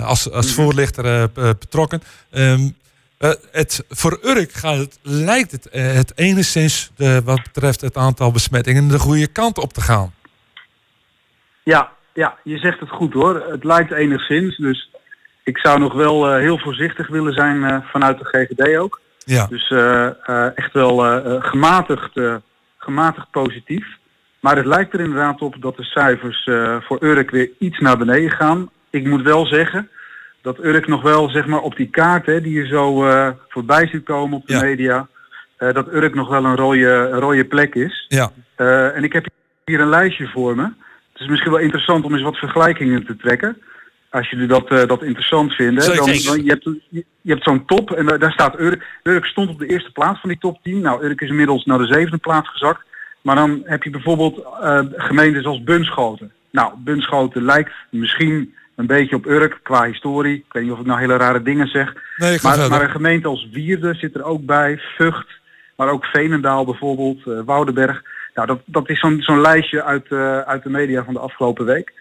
als, als Mhm. voorlichter betrokken. Ehm, eh, het, voor Urk gaat het, lijkt het, het enigszins de, wat betreft het aantal besmettingen de goede kant op te gaan. Ja, ja, je zegt het goed hoor. Het lijkt enigszins, dus ik zou nog wel eh, heel voorzichtig willen zijn eh, vanuit de GGD ook. Ja. Dus eh, echt wel gematigd, gematigd positief. Maar het lijkt er inderdaad op dat de cijfers voor Urk weer iets naar beneden gaan. Ik moet wel zeggen dat Urk nog wel zeg maar op die kaart hè, die je zo voorbij ziet komen op de media, dat Urk nog wel een rode, rode plek is. Ja. En ik heb hier een lijstje voor me. Het is misschien wel interessant om eens wat vergelijkingen te trekken. Als jullie dat, eh, dat interessant vinden. Dan, dan, je hebt, je, hebt zo'n top en daar, daar staat Urk. Urk stond op de eerste plaats van die top 10. Nou, Urk is inmiddels naar de zevende plaats gezakt. Maar dan heb je bijvoorbeeld eh, gemeentes als Bunschoten. Nou, Bunschoten lijkt misschien een beetje op Urk qua historie. Ik weet niet of ik nou hele rare dingen zeg. Nee, maar, maar een gemeente als Wierde zit er ook bij, Vught, maar ook Veenendaal bijvoorbeeld, eh, Woudenberg. Nou, dat, dat is zo'n zo'n lijstje uit, uit de media van de afgelopen week.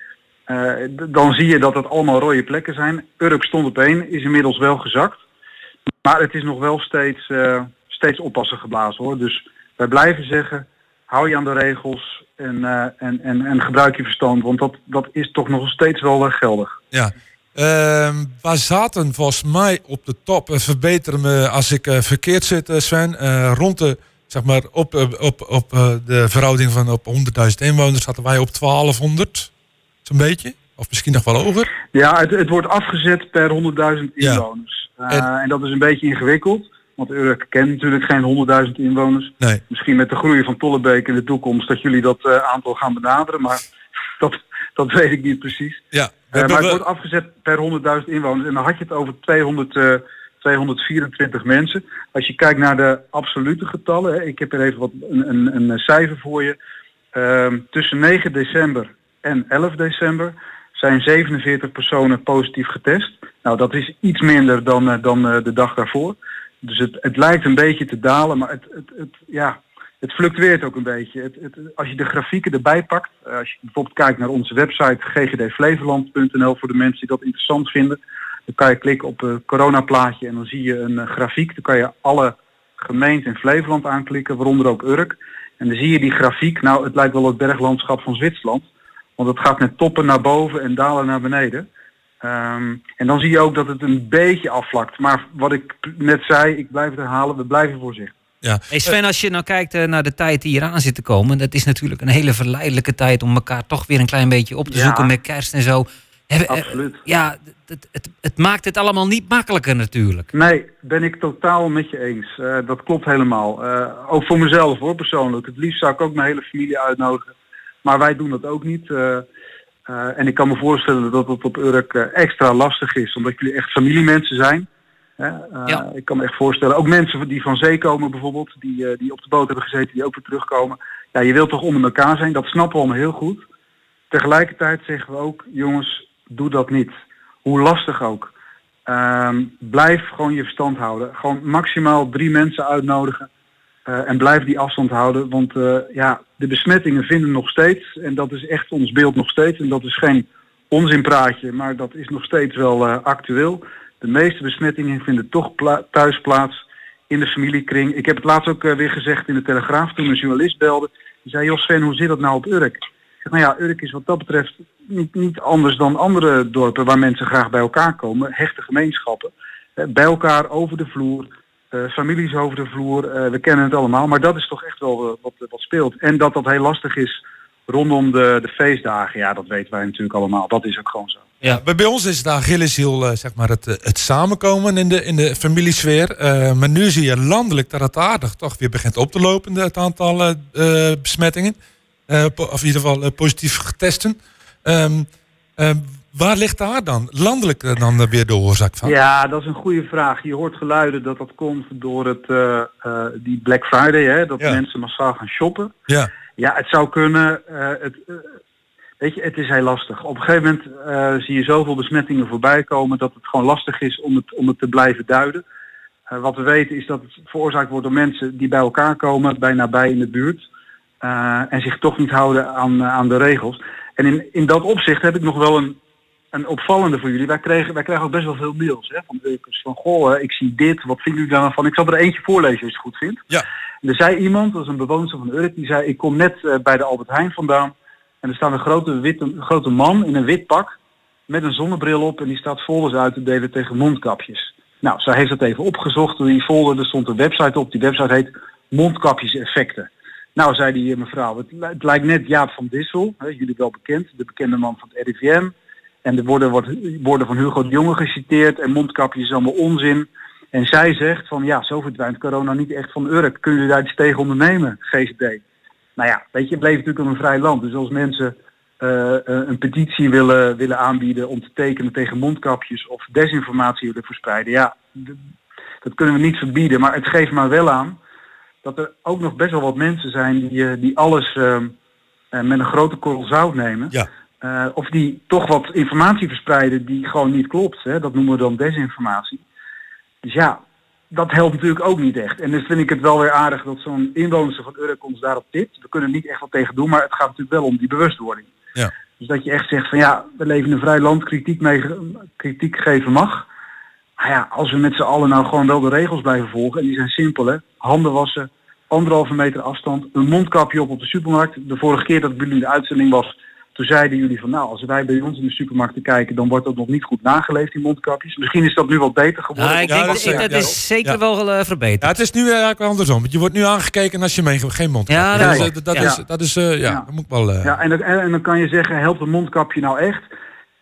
Eh, dan zie je dat het allemaal rode plekken zijn. Urk stond op één, is inmiddels wel gezakt. Maar het is nog wel steeds, eh, steeds oppassen geblazen hoor. Dus wij blijven zeggen, hou je aan de regels en, eh, en, en, en gebruik je verstand. Want dat, dat is toch nog steeds wel geldig. Ja. Ehm we zaten volgens mij op de top. Verbeter me als ik verkeerd zit, Sven. Rond de, zeg maar, op, op, op de verhouding van op 100.000 inwoners zaten wij op 1200. Zo'n beetje. Of misschien nog wel hoger. Ja, het, het wordt afgezet per 100.000 inwoners. Eh, en... dat is een beetje ingewikkeld. Want Urk kent natuurlijk geen 100.000 inwoners. Nee. Misschien met de groei van Tollebeek in de toekomst dat jullie dat eh, aantal gaan benaderen. Maar dat, dat weet ik niet precies. Ja. Eh, maar het wordt afgezet per 100.000 inwoners. En dan had je het over 200, eh, 224 mensen. Als je kijkt naar de absolute getallen. Hè, ik heb er even wat, een, een, een cijfer voor je. Ehm, tussen 9 december en 11 december zijn 47 personen positief getest. Nou, dat is iets minder dan, eh, dan eh, de dag daarvoor. Dus het, het lijkt een beetje te dalen, maar het, het, het, ja, het fluctueert ook een beetje. Het, het, als je de grafieken erbij pakt, eh, als je bijvoorbeeld kijkt naar onze website ggdflevoland.nl voor de mensen die dat interessant vinden, dan kan je klikken op het coronaplaatje en dan zie je een grafiek. Dan kan je alle gemeenten in Flevoland aanklikken, waaronder ook Urk. En dan zie je die grafiek, nou het lijkt wel het berglandschap van Zwitserland. Want het gaat met toppen naar boven en dalen naar beneden. Ehm, en dan zie je ook dat het een beetje afvlakt. Maar wat ik net zei, ik blijf het herhalen, we blijven voorzichtig. Ja. Hey Sven, als je nou kijkt eh, naar de tijd die hier aan zit te komen, dat is natuurlijk een hele verleidelijke tijd om elkaar toch weer een klein beetje op te Ja. zoeken met kerst en zo. Hebben- eh, Absoluut. Ja, het, het, het maakt het allemaal niet makkelijker natuurlijk. Nee, ben ik totaal met je eens. Eh, dat klopt helemaal. Eh, ook voor mezelf hoor, persoonlijk. Het liefst zou ik ook mijn hele familie uitnodigen. Maar wij doen dat ook niet. Eh, eh, en ik kan me voorstellen dat het op Urk eh, extra lastig is, omdat jullie echt familiemensen zijn. Ik kan me echt voorstellen, ook mensen die van zee komen bijvoorbeeld, die, die op de boot hebben gezeten, die ook weer terugkomen. Ja, je wilt toch onder elkaar zijn, dat snappen we allemaal heel goed. Tegelijkertijd zeggen we ook, jongens, doe dat niet. Hoe lastig ook. Ehm, blijf gewoon je verstand houden. Gewoon maximaal drie mensen uitnodigen. Eh, en blijf die afstand houden. Want eh, ja, de besmettingen vinden nog steeds. En dat is echt ons beeld nog steeds. En dat is geen onzinpraatje, maar dat is nog steeds wel eh, actueel. De meeste besmettingen vinden toch thuis plaats in de familiekring. Ik heb het laatst ook weer gezegd in de Telegraaf toen een journalist belde. Die zei, Jos Sven, hoe zit dat nou op Urk? Ik zeg, nou ja, Urk is wat dat betreft niet, niet anders dan andere dorpen waar mensen graag bij elkaar komen. Hechte gemeenschappen. Bij elkaar over de vloer. Eh, families over de vloer. eh, we kennen het allemaal. Maar dat is toch echt wel eh, wat, wat speelt. En dat dat heel lastig is rondom de, de feestdagen. Ja, dat weten wij natuurlijk allemaal. Dat is ook gewoon zo. Ja, bij bij ons is het Achilleshiel, zeg maar, het, het samenkomen in de, in de familiesfeer. Eh, maar nu zie je landelijk dat het aardig toch weer begint op te lopen, het aantal besmettingen. Eh, of in ieder geval positief getesten. Ehm, ehm, waar ligt daar dan landelijk eh, dan eh, weer de oorzaak van? Ja, dat is een goede vraag. Je hoort geluiden dat dat komt door het, eh, die Black Friday, hè, dat Ja. mensen massaal gaan shoppen. Ja. Ja, het zou kunnen. het, weet je, het is heel lastig. Op een gegeven moment zie je zoveel besmettingen voorbij komen dat het gewoon lastig is om het, om het te blijven duiden. Wat we weten is dat het veroorzaakt wordt door mensen die bij elkaar komen, bij nabij in de buurt. en zich toch niet houden aan, aan de regels. En in, in dat opzicht heb ik nog wel een, een opvallende voor jullie. Wij, kregen, wij krijgen ook best wel veel mails hè, van Urkers. Van goh, ik zie dit, wat vinden jullie daar nou van? Ik zal er eentje voorlezen als je het goed vindt. Ja. En er zei iemand, dat is een bewoner van Urk, die zei ik kom net eh, bij de Albert Heijn vandaan. En er staat een grote, witte, grote man in een wit pak met een zonnebril op en die staat folders uit te delen tegen mondkapjes. Nou, zij heeft dat even opgezocht. Die folder, er stond een website op. Die website heet Mondkapjeseffecten. Nou, zei die eh, mevrouw, het lijkt net Jaap van Dissel, hè, jullie wel bekend, de bekende man van het RIVM. En er worden woorden van Hugo de Jonge geciteerd en mondkapjes is allemaal onzin. En zij zegt van ja, zo verdwijnt corona niet echt van Urk. Kunnen jullie daar iets tegen ondernemen, GCD? Nou ja, weet je, het bleef natuurlijk een vrij land. Dus als mensen eh, een petitie willen, willen aanbieden om te tekenen tegen mondkapjes of desinformatie willen verspreiden, ja, dat kunnen we niet verbieden. Maar het geeft maar wel aan dat er ook nog best wel wat mensen zijn die, eh, die alles ehm, eh, met een grote korrel zout nemen. Eh, of die toch wat informatie verspreiden die gewoon niet klopt. Hè? Dat noemen we dan desinformatie. Dus ja, dat helpt natuurlijk ook niet echt. En dus vind ik het wel weer aardig dat zo'n inwoner van Urk ons daarop tipt. We kunnen er niet echt wat tegen doen, maar het gaat natuurlijk wel om die bewustwording. Ja. Dus dat je echt zegt van ja, we leven in een vrij land, kritiek, mee, kritiek geven mag. Maar ja, als we met z'n allen nou gewoon wel de regels blijven volgen, en die zijn simpel hè. Handen wassen, anderhalve meter afstand, een mondkapje op op de supermarkt. De vorige keer dat ik bij jullie de uitzending was, toen zeiden jullie van nou, als wij bij ons in de supermarkt kijken, dan wordt dat nog niet goed nageleefd, die mondkapjes. Misschien is dat nu wat beter geworden. Nou, ik denk dat, dat is zeker wel eh, verbeterd. Ja, het is nu eh, eigenlijk wel andersom. Want je wordt nu aangekeken als je mee, geen mond Ja, hebt. dat Dus, eh, dat, is, dat is, eh, ja, dat moet ik wel... eh, Ja, en, dan- en, dan kan je zeggen, helpt een mondkapje nou echt?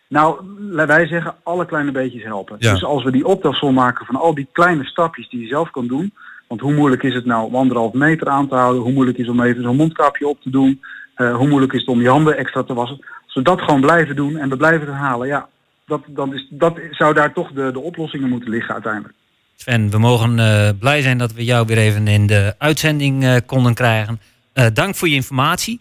Nou, wij zeggen, alle kleine beetjes helpen. Ja. Dus als we die optelsom maken van al die kleine stapjes die je zelf kan doen. Want hoe moeilijk is het nou om anderhalf meter aan te houden? Hoe moeilijk is het om even zo'n mondkapje op te doen? Eh, hoe moeilijk is het om je handen extra te wassen? Als we dat gewoon blijven doen en we blijven het herhalen, ja, dat, dan is, dat zou daar toch de, de oplossingen moeten liggen uiteindelijk. Sven, we mogen eh, blij zijn dat we jou weer even in de uitzending eh, konden krijgen. Eh, dank voor je informatie.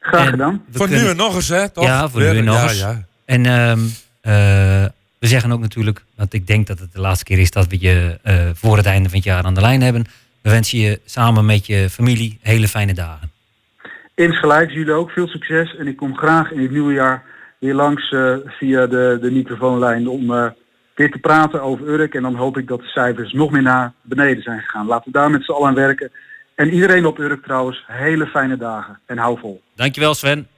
Graag gedaan. Voor nu en nog eens, hè? Toch? Ja, voor nu en nog ja, eens. ja. En ehm, eh, we zeggen ook natuurlijk, want ik denk dat het de laatste keer is dat we je eh, voor het einde van het jaar aan de lijn hebben. We wensen je samen met je familie hele fijne dagen. Insgelijks, jullie ook veel succes. En ik kom graag in het nieuwe jaar weer langs eh, via de, de microfoonlijn om eh, weer te praten over Urk. En dan hoop ik dat de cijfers nog meer naar beneden zijn gegaan. Laten we daar met z'n allen aan werken. En iedereen op Urk trouwens, hele fijne dagen. En hou vol. Dankjewel Sven.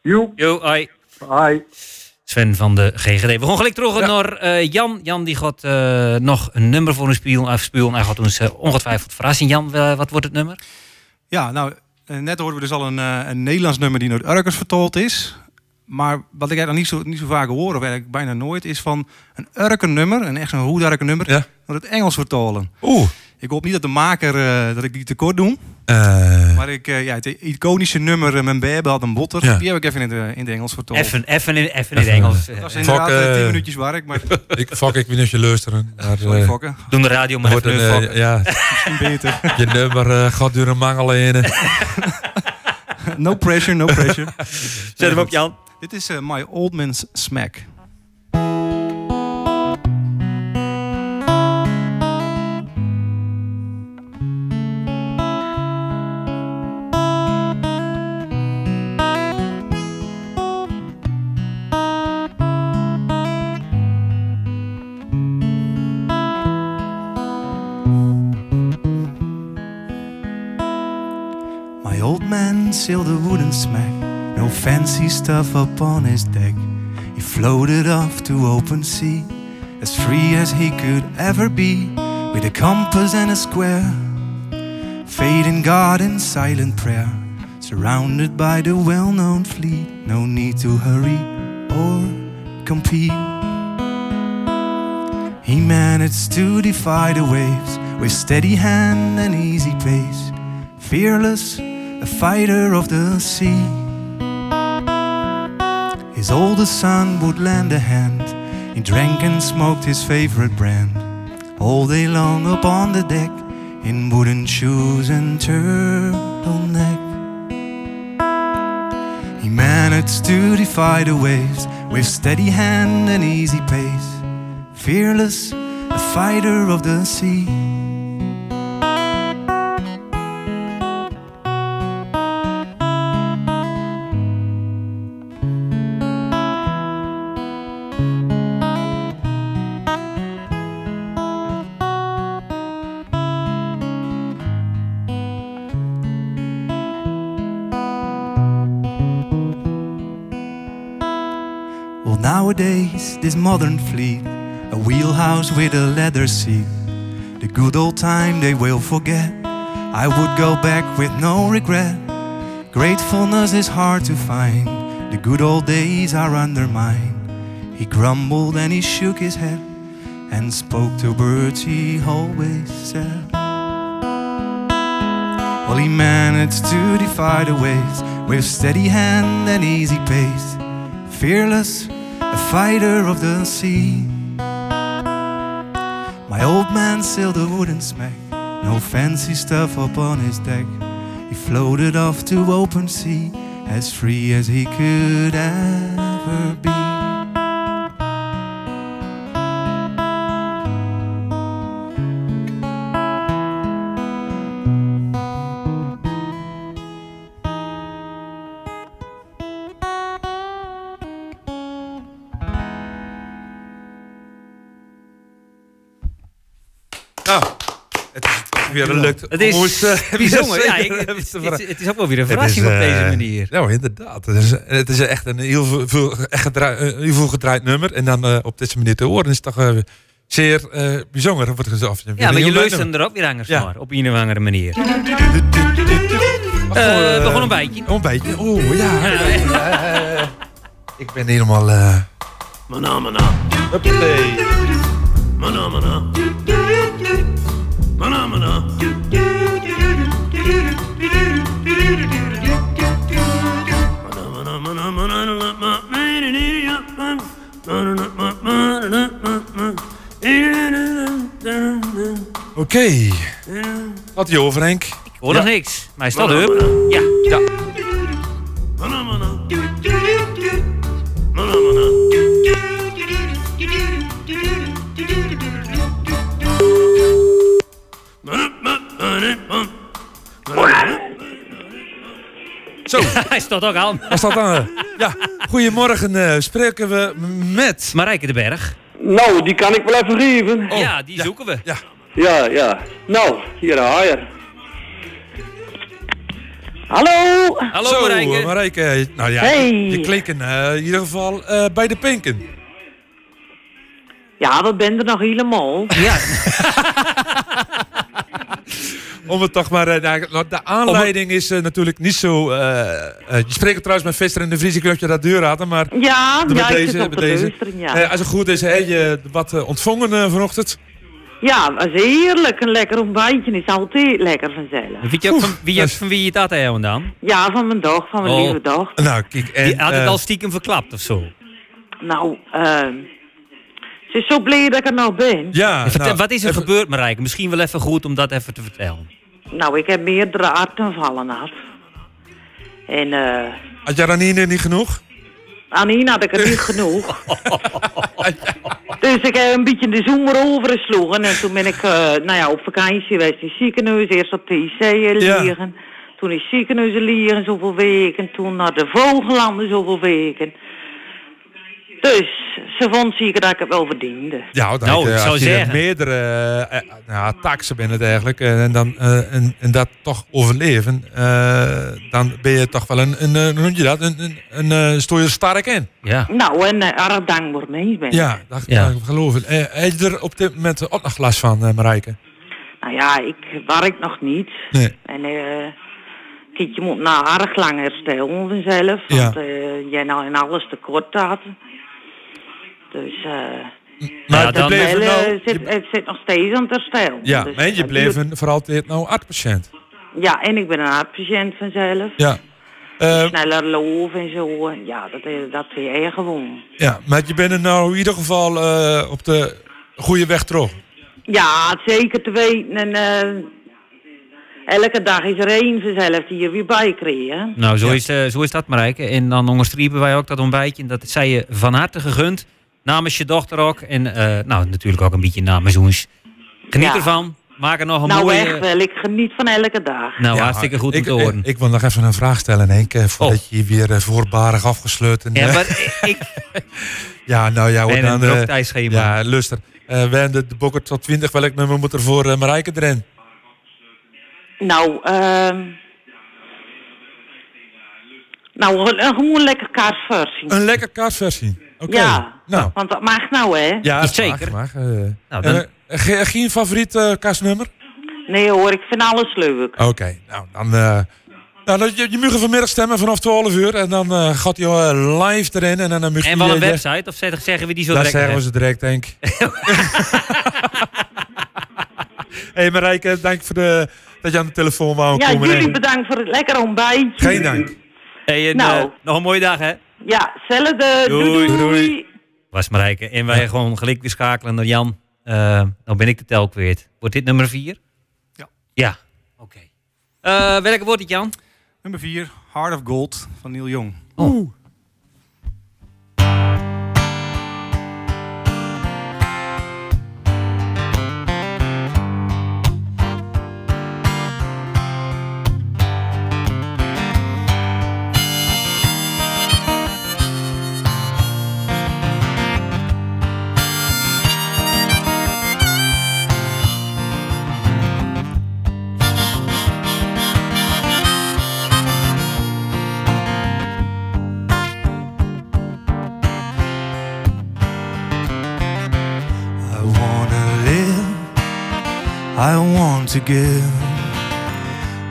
Jo. Jo, hoi. Hoi. Sven van de GGD. We gaan gelijk terug naar eh, Jan. Jan die gaat eh, nog een nummer voor ons spelen. afspelen. Hij gaat ons ongetwijfeld verrassen. Jan, wat wordt het nummer? Ja, nou, net hoorden we dus al een, eh, een Nederlands nummer die naar Urkers vertaald is. Maar wat ik eigenlijk niet zo, niet zo vaak hoor, of eigenlijk bijna nooit, is van een Urker nummer, een echt zo'n Hoedarker nummer, naar het Engels vertalen. Oeh. Ik hoop niet dat de maker, eh, dat ik die tekort doe. Eh, Maar ik, eh, ja, het iconische nummer, Mijn Baby had een botter, Ja. die heb ik even in het, eh, in het Engels vertaald. Even, even, in, even in het Engels. Dat was inderdaad Fok, eh, tien eh, minuutjes werk, maar ik, fuck, ik weet niet je luisteren. Maar, Sorry. Doen de radio maar even een. Ja, misschien beter. je nummer eh, gaat door een mangel heen. no pressure, no pressure. Zet hem op, Jan. Dit is eh, My Old Man's Smack. Sailed a wooden smack, no fancy stuff upon his deck. He floated off to open sea, as free as he could ever be, with a compass and a square. In God and silent prayer, surrounded by the well known fleet. No need to hurry or compete. He managed to defy the waves with steady hand and easy pace, fearless, a fighter of the sea. His oldest son would lend a hand. He drank and smoked his favorite brand. All day long upon the deck, in wooden shoes and turtleneck. He managed to defy the waves with steady hand and easy pace. Fearless, a fighter of the sea. Modern fleet, a wheelhouse with a leather seat, the good old time they will forget. I would go back with no regret. Gratefulness is hard to find, the good old days are undermined. He grumbled and he shook his head and spoke to birds he always said. Well, he managed to defy the waves with steady hand and easy pace, fearless, a fighter of the sea. My old man sailed a wooden smack, no fancy stuff upon his deck. He floated off to open sea, as free as he could ever be. Weer gelukt. Het is eh, bijzonder. Ja, ik- het, is, het is ook wel weer een verrassing is, op deze eh, manier. Nou, inderdaad. Het is, het is echt een heel veel, veel- echt gedraai- eh, heel veel gedraaid nummer. En dan eh, op deze manier te horen is toch eh, zeer eh, bijzonder. Wordt gezegd. Ja, maar je luistert er ook weer anders Ja. naar. Op een of andere manier. Oh, Eh, eh, we gaan een bijtje. Een beetje. Oeh, ja. Eh, ik ben helemaal... eh Mana, mana. Huppatee. Mana, mana. Mana, Oké. Okay. Wat je over, Henk? Ik hoor nog niks. Maar is dat up? Ja. ja. Zo. Hij staat ook aan. Hij staat aan. Ja. Goedemorgen. Uh, spreken we met... Marijke de Berg. Nou, die kan ik wel even geven. Ja, oh, die zoeken we. Ja. Ja, ja. Nou, hier haar. Hallo. Hallo Zo, Marijke. eh, Marijke. Nou ja, Hey. je, je kleken eh, in ieder geval eh, bij de Pinken. Ja, dat ben er nog helemaal. Ja. Om het toch maar... eh, nou, de aanleiding is eh, natuurlijk niet zo... eh, eh, je spreekt trouwens met Visser en de Friese Clubje dat deur hadden, maar... Ja, met ja, ik deze, zit op met deze. luisteren, ja. Eh, als het goed is, heb je wat ontvangen eh, vanochtend? Ja, dat is heerlijk. Een lekker ontbijtje is altijd lekker vanzelf. Weet je ook van wie, van wie je dat hebben dan? Ja, van mijn dag, van mijn Oh. lieve dag. Nou, kijk, en, Die had het eh, al stiekem verklapt of zo? Nou, ehm ze is zo blij dat ik er nou ben. Ja, Vertel, nou, wat is er even- gebeurd, Marijke? Misschien wel even goed om dat even te vertellen. Nou, ik heb meerdere hartaanvallen gehad. En eh Had jij dan niet, niet genoeg? één had ik er niet genoeg. Dus ik heb een beetje de zomer overgesloegen. En toen ben ik eh, nou ja, op vakantie geweest in ziekenhuis. Eerst op de IC Ja. liggen. Toen in ziekenhuis liggen zoveel weken. Toen naar de Vogelanden zoveel weken. Dus ze vond zeker dat ik het wel verdiende. Ja, dat, Nou, eh, ik zou als je zeggen. meerdere eh, nou, taxen binnen eigenlijk eh, en, dan, eh, en, en dat toch overleven, eh, dan ben je toch wel een, een, noem je dat, een, een, een eh, stoor je sterk in. Ja. Nou, en uh, erg dankbaar mee ben. Ja, dat Ja. kan ik geloven. Eh, heb je er op dit moment ook nog last van, eh, Marijke? Nou ja, ik werk nog niet. Nee. En eh kijk, je moet nou erg lang herstellen vanzelf. Ja. Want eh, jij nou in alles tekort had. Dus eh Maar dat je bleef wel, eh, nou, zit, het zit nog steeds aan het herstellen. ja, Dus en je bleef duurt- een, voor altijd nou artpatiënt. Ja, en ik ben een hartpatiënt vanzelf. Ja. Eh, Sneller lopen en zo. Ja, dat, dat vind je gewoon. ja, maar je bent er nou in ieder geval eh, op de goede weg terug. Ja, het zeker te weten. En eh, elke dag is er één vanzelf die je weer bij kreeg. hè. Nou, zo, is, zo is dat, Marijke. En dan onderstrepen wij ook dat ontbijtje. En dat zij je van harte gegund. Namens je dochter ook. En eh, nou, natuurlijk ook een beetje namens ons. Geniet Ja. ervan. Maak er nog een nou mooie... echt wel, ik geniet van elke dag. Nou, Ja, hartstikke goed om ik, te horen. Ik, ik wil nog even een vraag stellen, Henk, eh, voordat je hier weer eh, voorbarig afgesloten Ja, eh, maar ik... Ja, nou ja, hoor, En een dan... broktijdsschema. ja, luister. Eh we hebben de, de Bokker tot 20. Welk nummer moet er voor Marijke erin? Nou, ehm nou, een, een gewoon lekker kaartversie. Een lekker kaartversie. Oké. Ja, Nou. want dat mag nou, hè? Ja, Is zeker. Mag, mag, eh. Nou, dan- Eh, ge- geen favoriet eh kastnummer? Nee hoor, ik vind alles leuk. Oké, nou dan... eh, nou, dan- je, je mag vanmiddag stemmen vanaf 12 uur en dan eh, gaat hij eh, live erin en dan mag En je, wel een eh, website? Of zeggen zeggen we die zo Dat direct? zeggen we ze direct, denk ik. hey Marijke, dank voor de, dat je aan de telefoon wou Ja, komen. jullie En- bedankt voor het lekker ontbijtje. Geen dank. Hey, en, Nou. eh, nog een mooie dag, hè? Ja, zelfde. Doei. Doei, doei. Was Marijke. En wij gewoon gelijk weer schakelen naar Jan. Eh dan ben ik de tel kwijt. Wordt dit nummer 4? Ja. Ja. Oké. Eh, welke wordt het, Jan? Nummer 4, Heart of Gold van Neil Young. Oeh.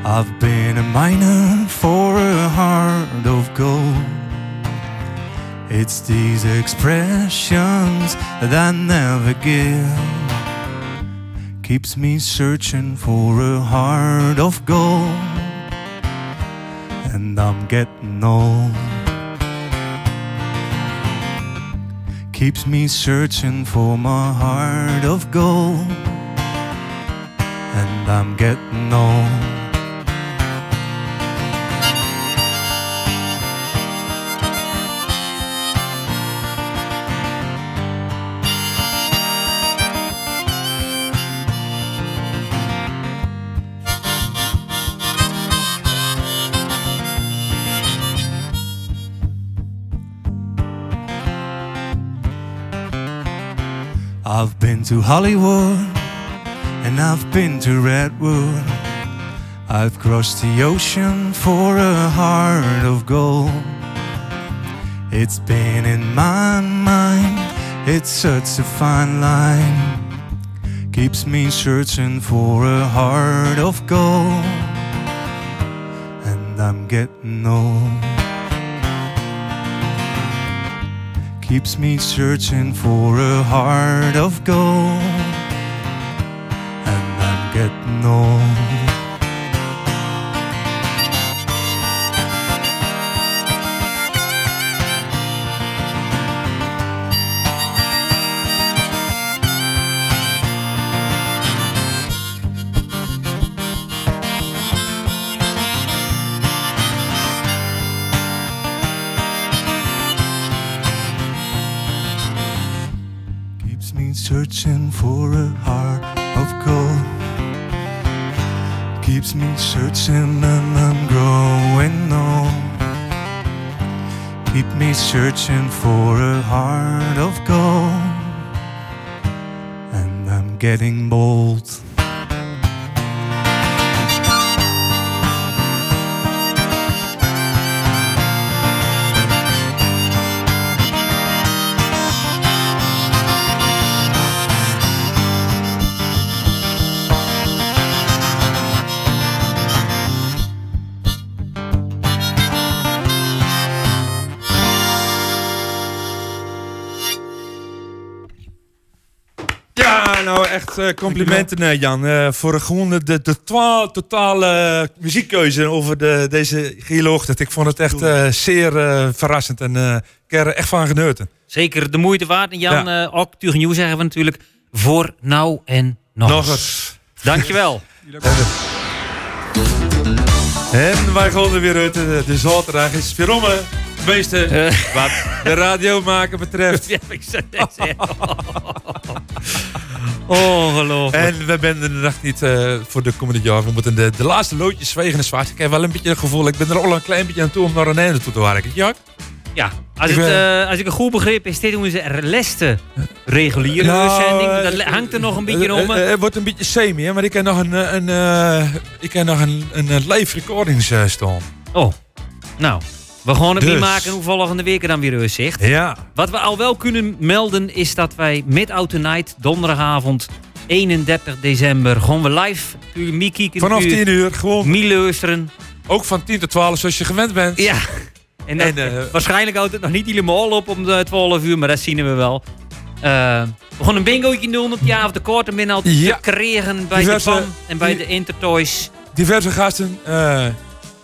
I've been a miner for a heart of gold. It's these expressions that I never give. Keeps me searching for a heart of gold. And I'm getting old. keeps me searching for my heart of gold and I'm getting old. I've been to Hollywood and I've been to Redwood. I've crossed the ocean for a heart of gold. It's been in my mind, it's such a fine line. Keeps me searching for a heart of gold. And I'm getting old. Keeps me searching for a heart of gold. And I'm me searching and I'm growing old. Keep me searching for a heart of gold. And I'm getting bold. Eh, complimenten eh, Jan. eh, voor gewoon de, de, twa- totale muziekkeuze over de, deze gele ochtend. Ik vond het echt eh, zeer eh, verrassend en eh, ik heb er echt van genoten. Zeker de moeite waard. En Jan, eh ook tegen jou zeggen we natuurlijk voor nou en nog, Nog eens. Dankjewel. En wij gaan er weer uit. De, de zaterdag is weer om. Tenminste, wat de radio maken betreft. Ja, ik zeggen. Ongelooflijk. En we zijn er nog niet eh, voor de komende jaar. We moeten de, de laatste loodjes zwegen en zwart. Ik heb wel een beetje het gevoel, ik ben er al een klein beetje aan toe om naar een einde toe te werken. Ja? Ja, als, Ik het, ben- eh, als ik het goed begreep, is dit onze leste reguliere Nou, uitzending. Dat hangt er nog een beetje om. Het wordt een beetje semi, hè, maar ik heb nog een, een, eh, ik heb nog een, een live recordings eh, staan. Oh, nou. We gaan het Dus. niet maken hoe volgende week dan weer uitzicht. Ja. Wat we al wel kunnen melden is dat wij met Night donderdagavond 31 december gaan we live. Puur Mie Vanaf 10 uur gewoon. Mie luisteren. Ook van 10 tot 12 zoals je gewend bent. Ja. En, dat- En, eh, waarschijnlijk houdt het nog niet helemaal op om de 12 uur, maar dat zien we wel. Eh, we gaan een bingootje doen op die avond. De korte min al Ja. te kregen bij Diverse- de PAM en bij die- de Intertoys. Diverse gasten. eh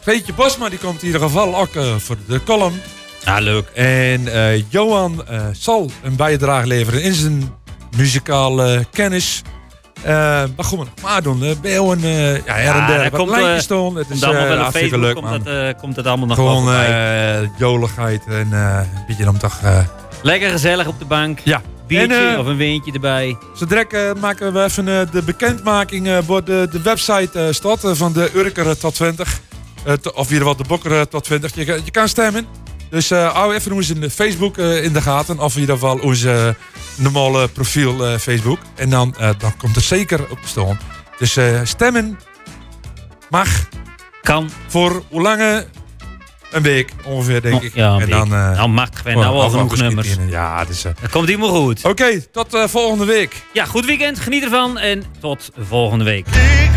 Veetje Bosma die komt in ieder geval ook eh, voor de column. Ja, leuk. En eh, Johan eh, zal een bijdrage leveren in zijn muzikale kennis. Gaan we nog maar doen? Uh, eh ja, her en der. Wat komt, lijntjes. Het is allemaal wel leuk, komt man. komt het allemaal nog Gewoon joligheid en een beetje om toch... Lekker gezellig op de bank. Ja. Biertje En, of een windje erbij. Zo direct maken we even de bekendmaking voor de, de website eh, van de Urker tot 20. Eh, of in ieder geval de Bokker eh, tot 20. Je, kan- je kan stemmen. Dus eh hou even onze Facebook eh, in de gaten. Of in ieder geval onze normale profiel eh, Facebook. En dan, eh, dan komt er zeker op te staan. Dus eh, stemmen mag. Kan. Voor hoe lange? Een week ongeveer, denk ik. ja, een en week. dan, eh, Nou, mag oh, nou al genoeg nummers. in- Ja, dus, eh, Dat komt helemaal goed. Oké, tot eh, volgende week. Ja, goed weekend. Geniet ervan en tot volgende week. Ik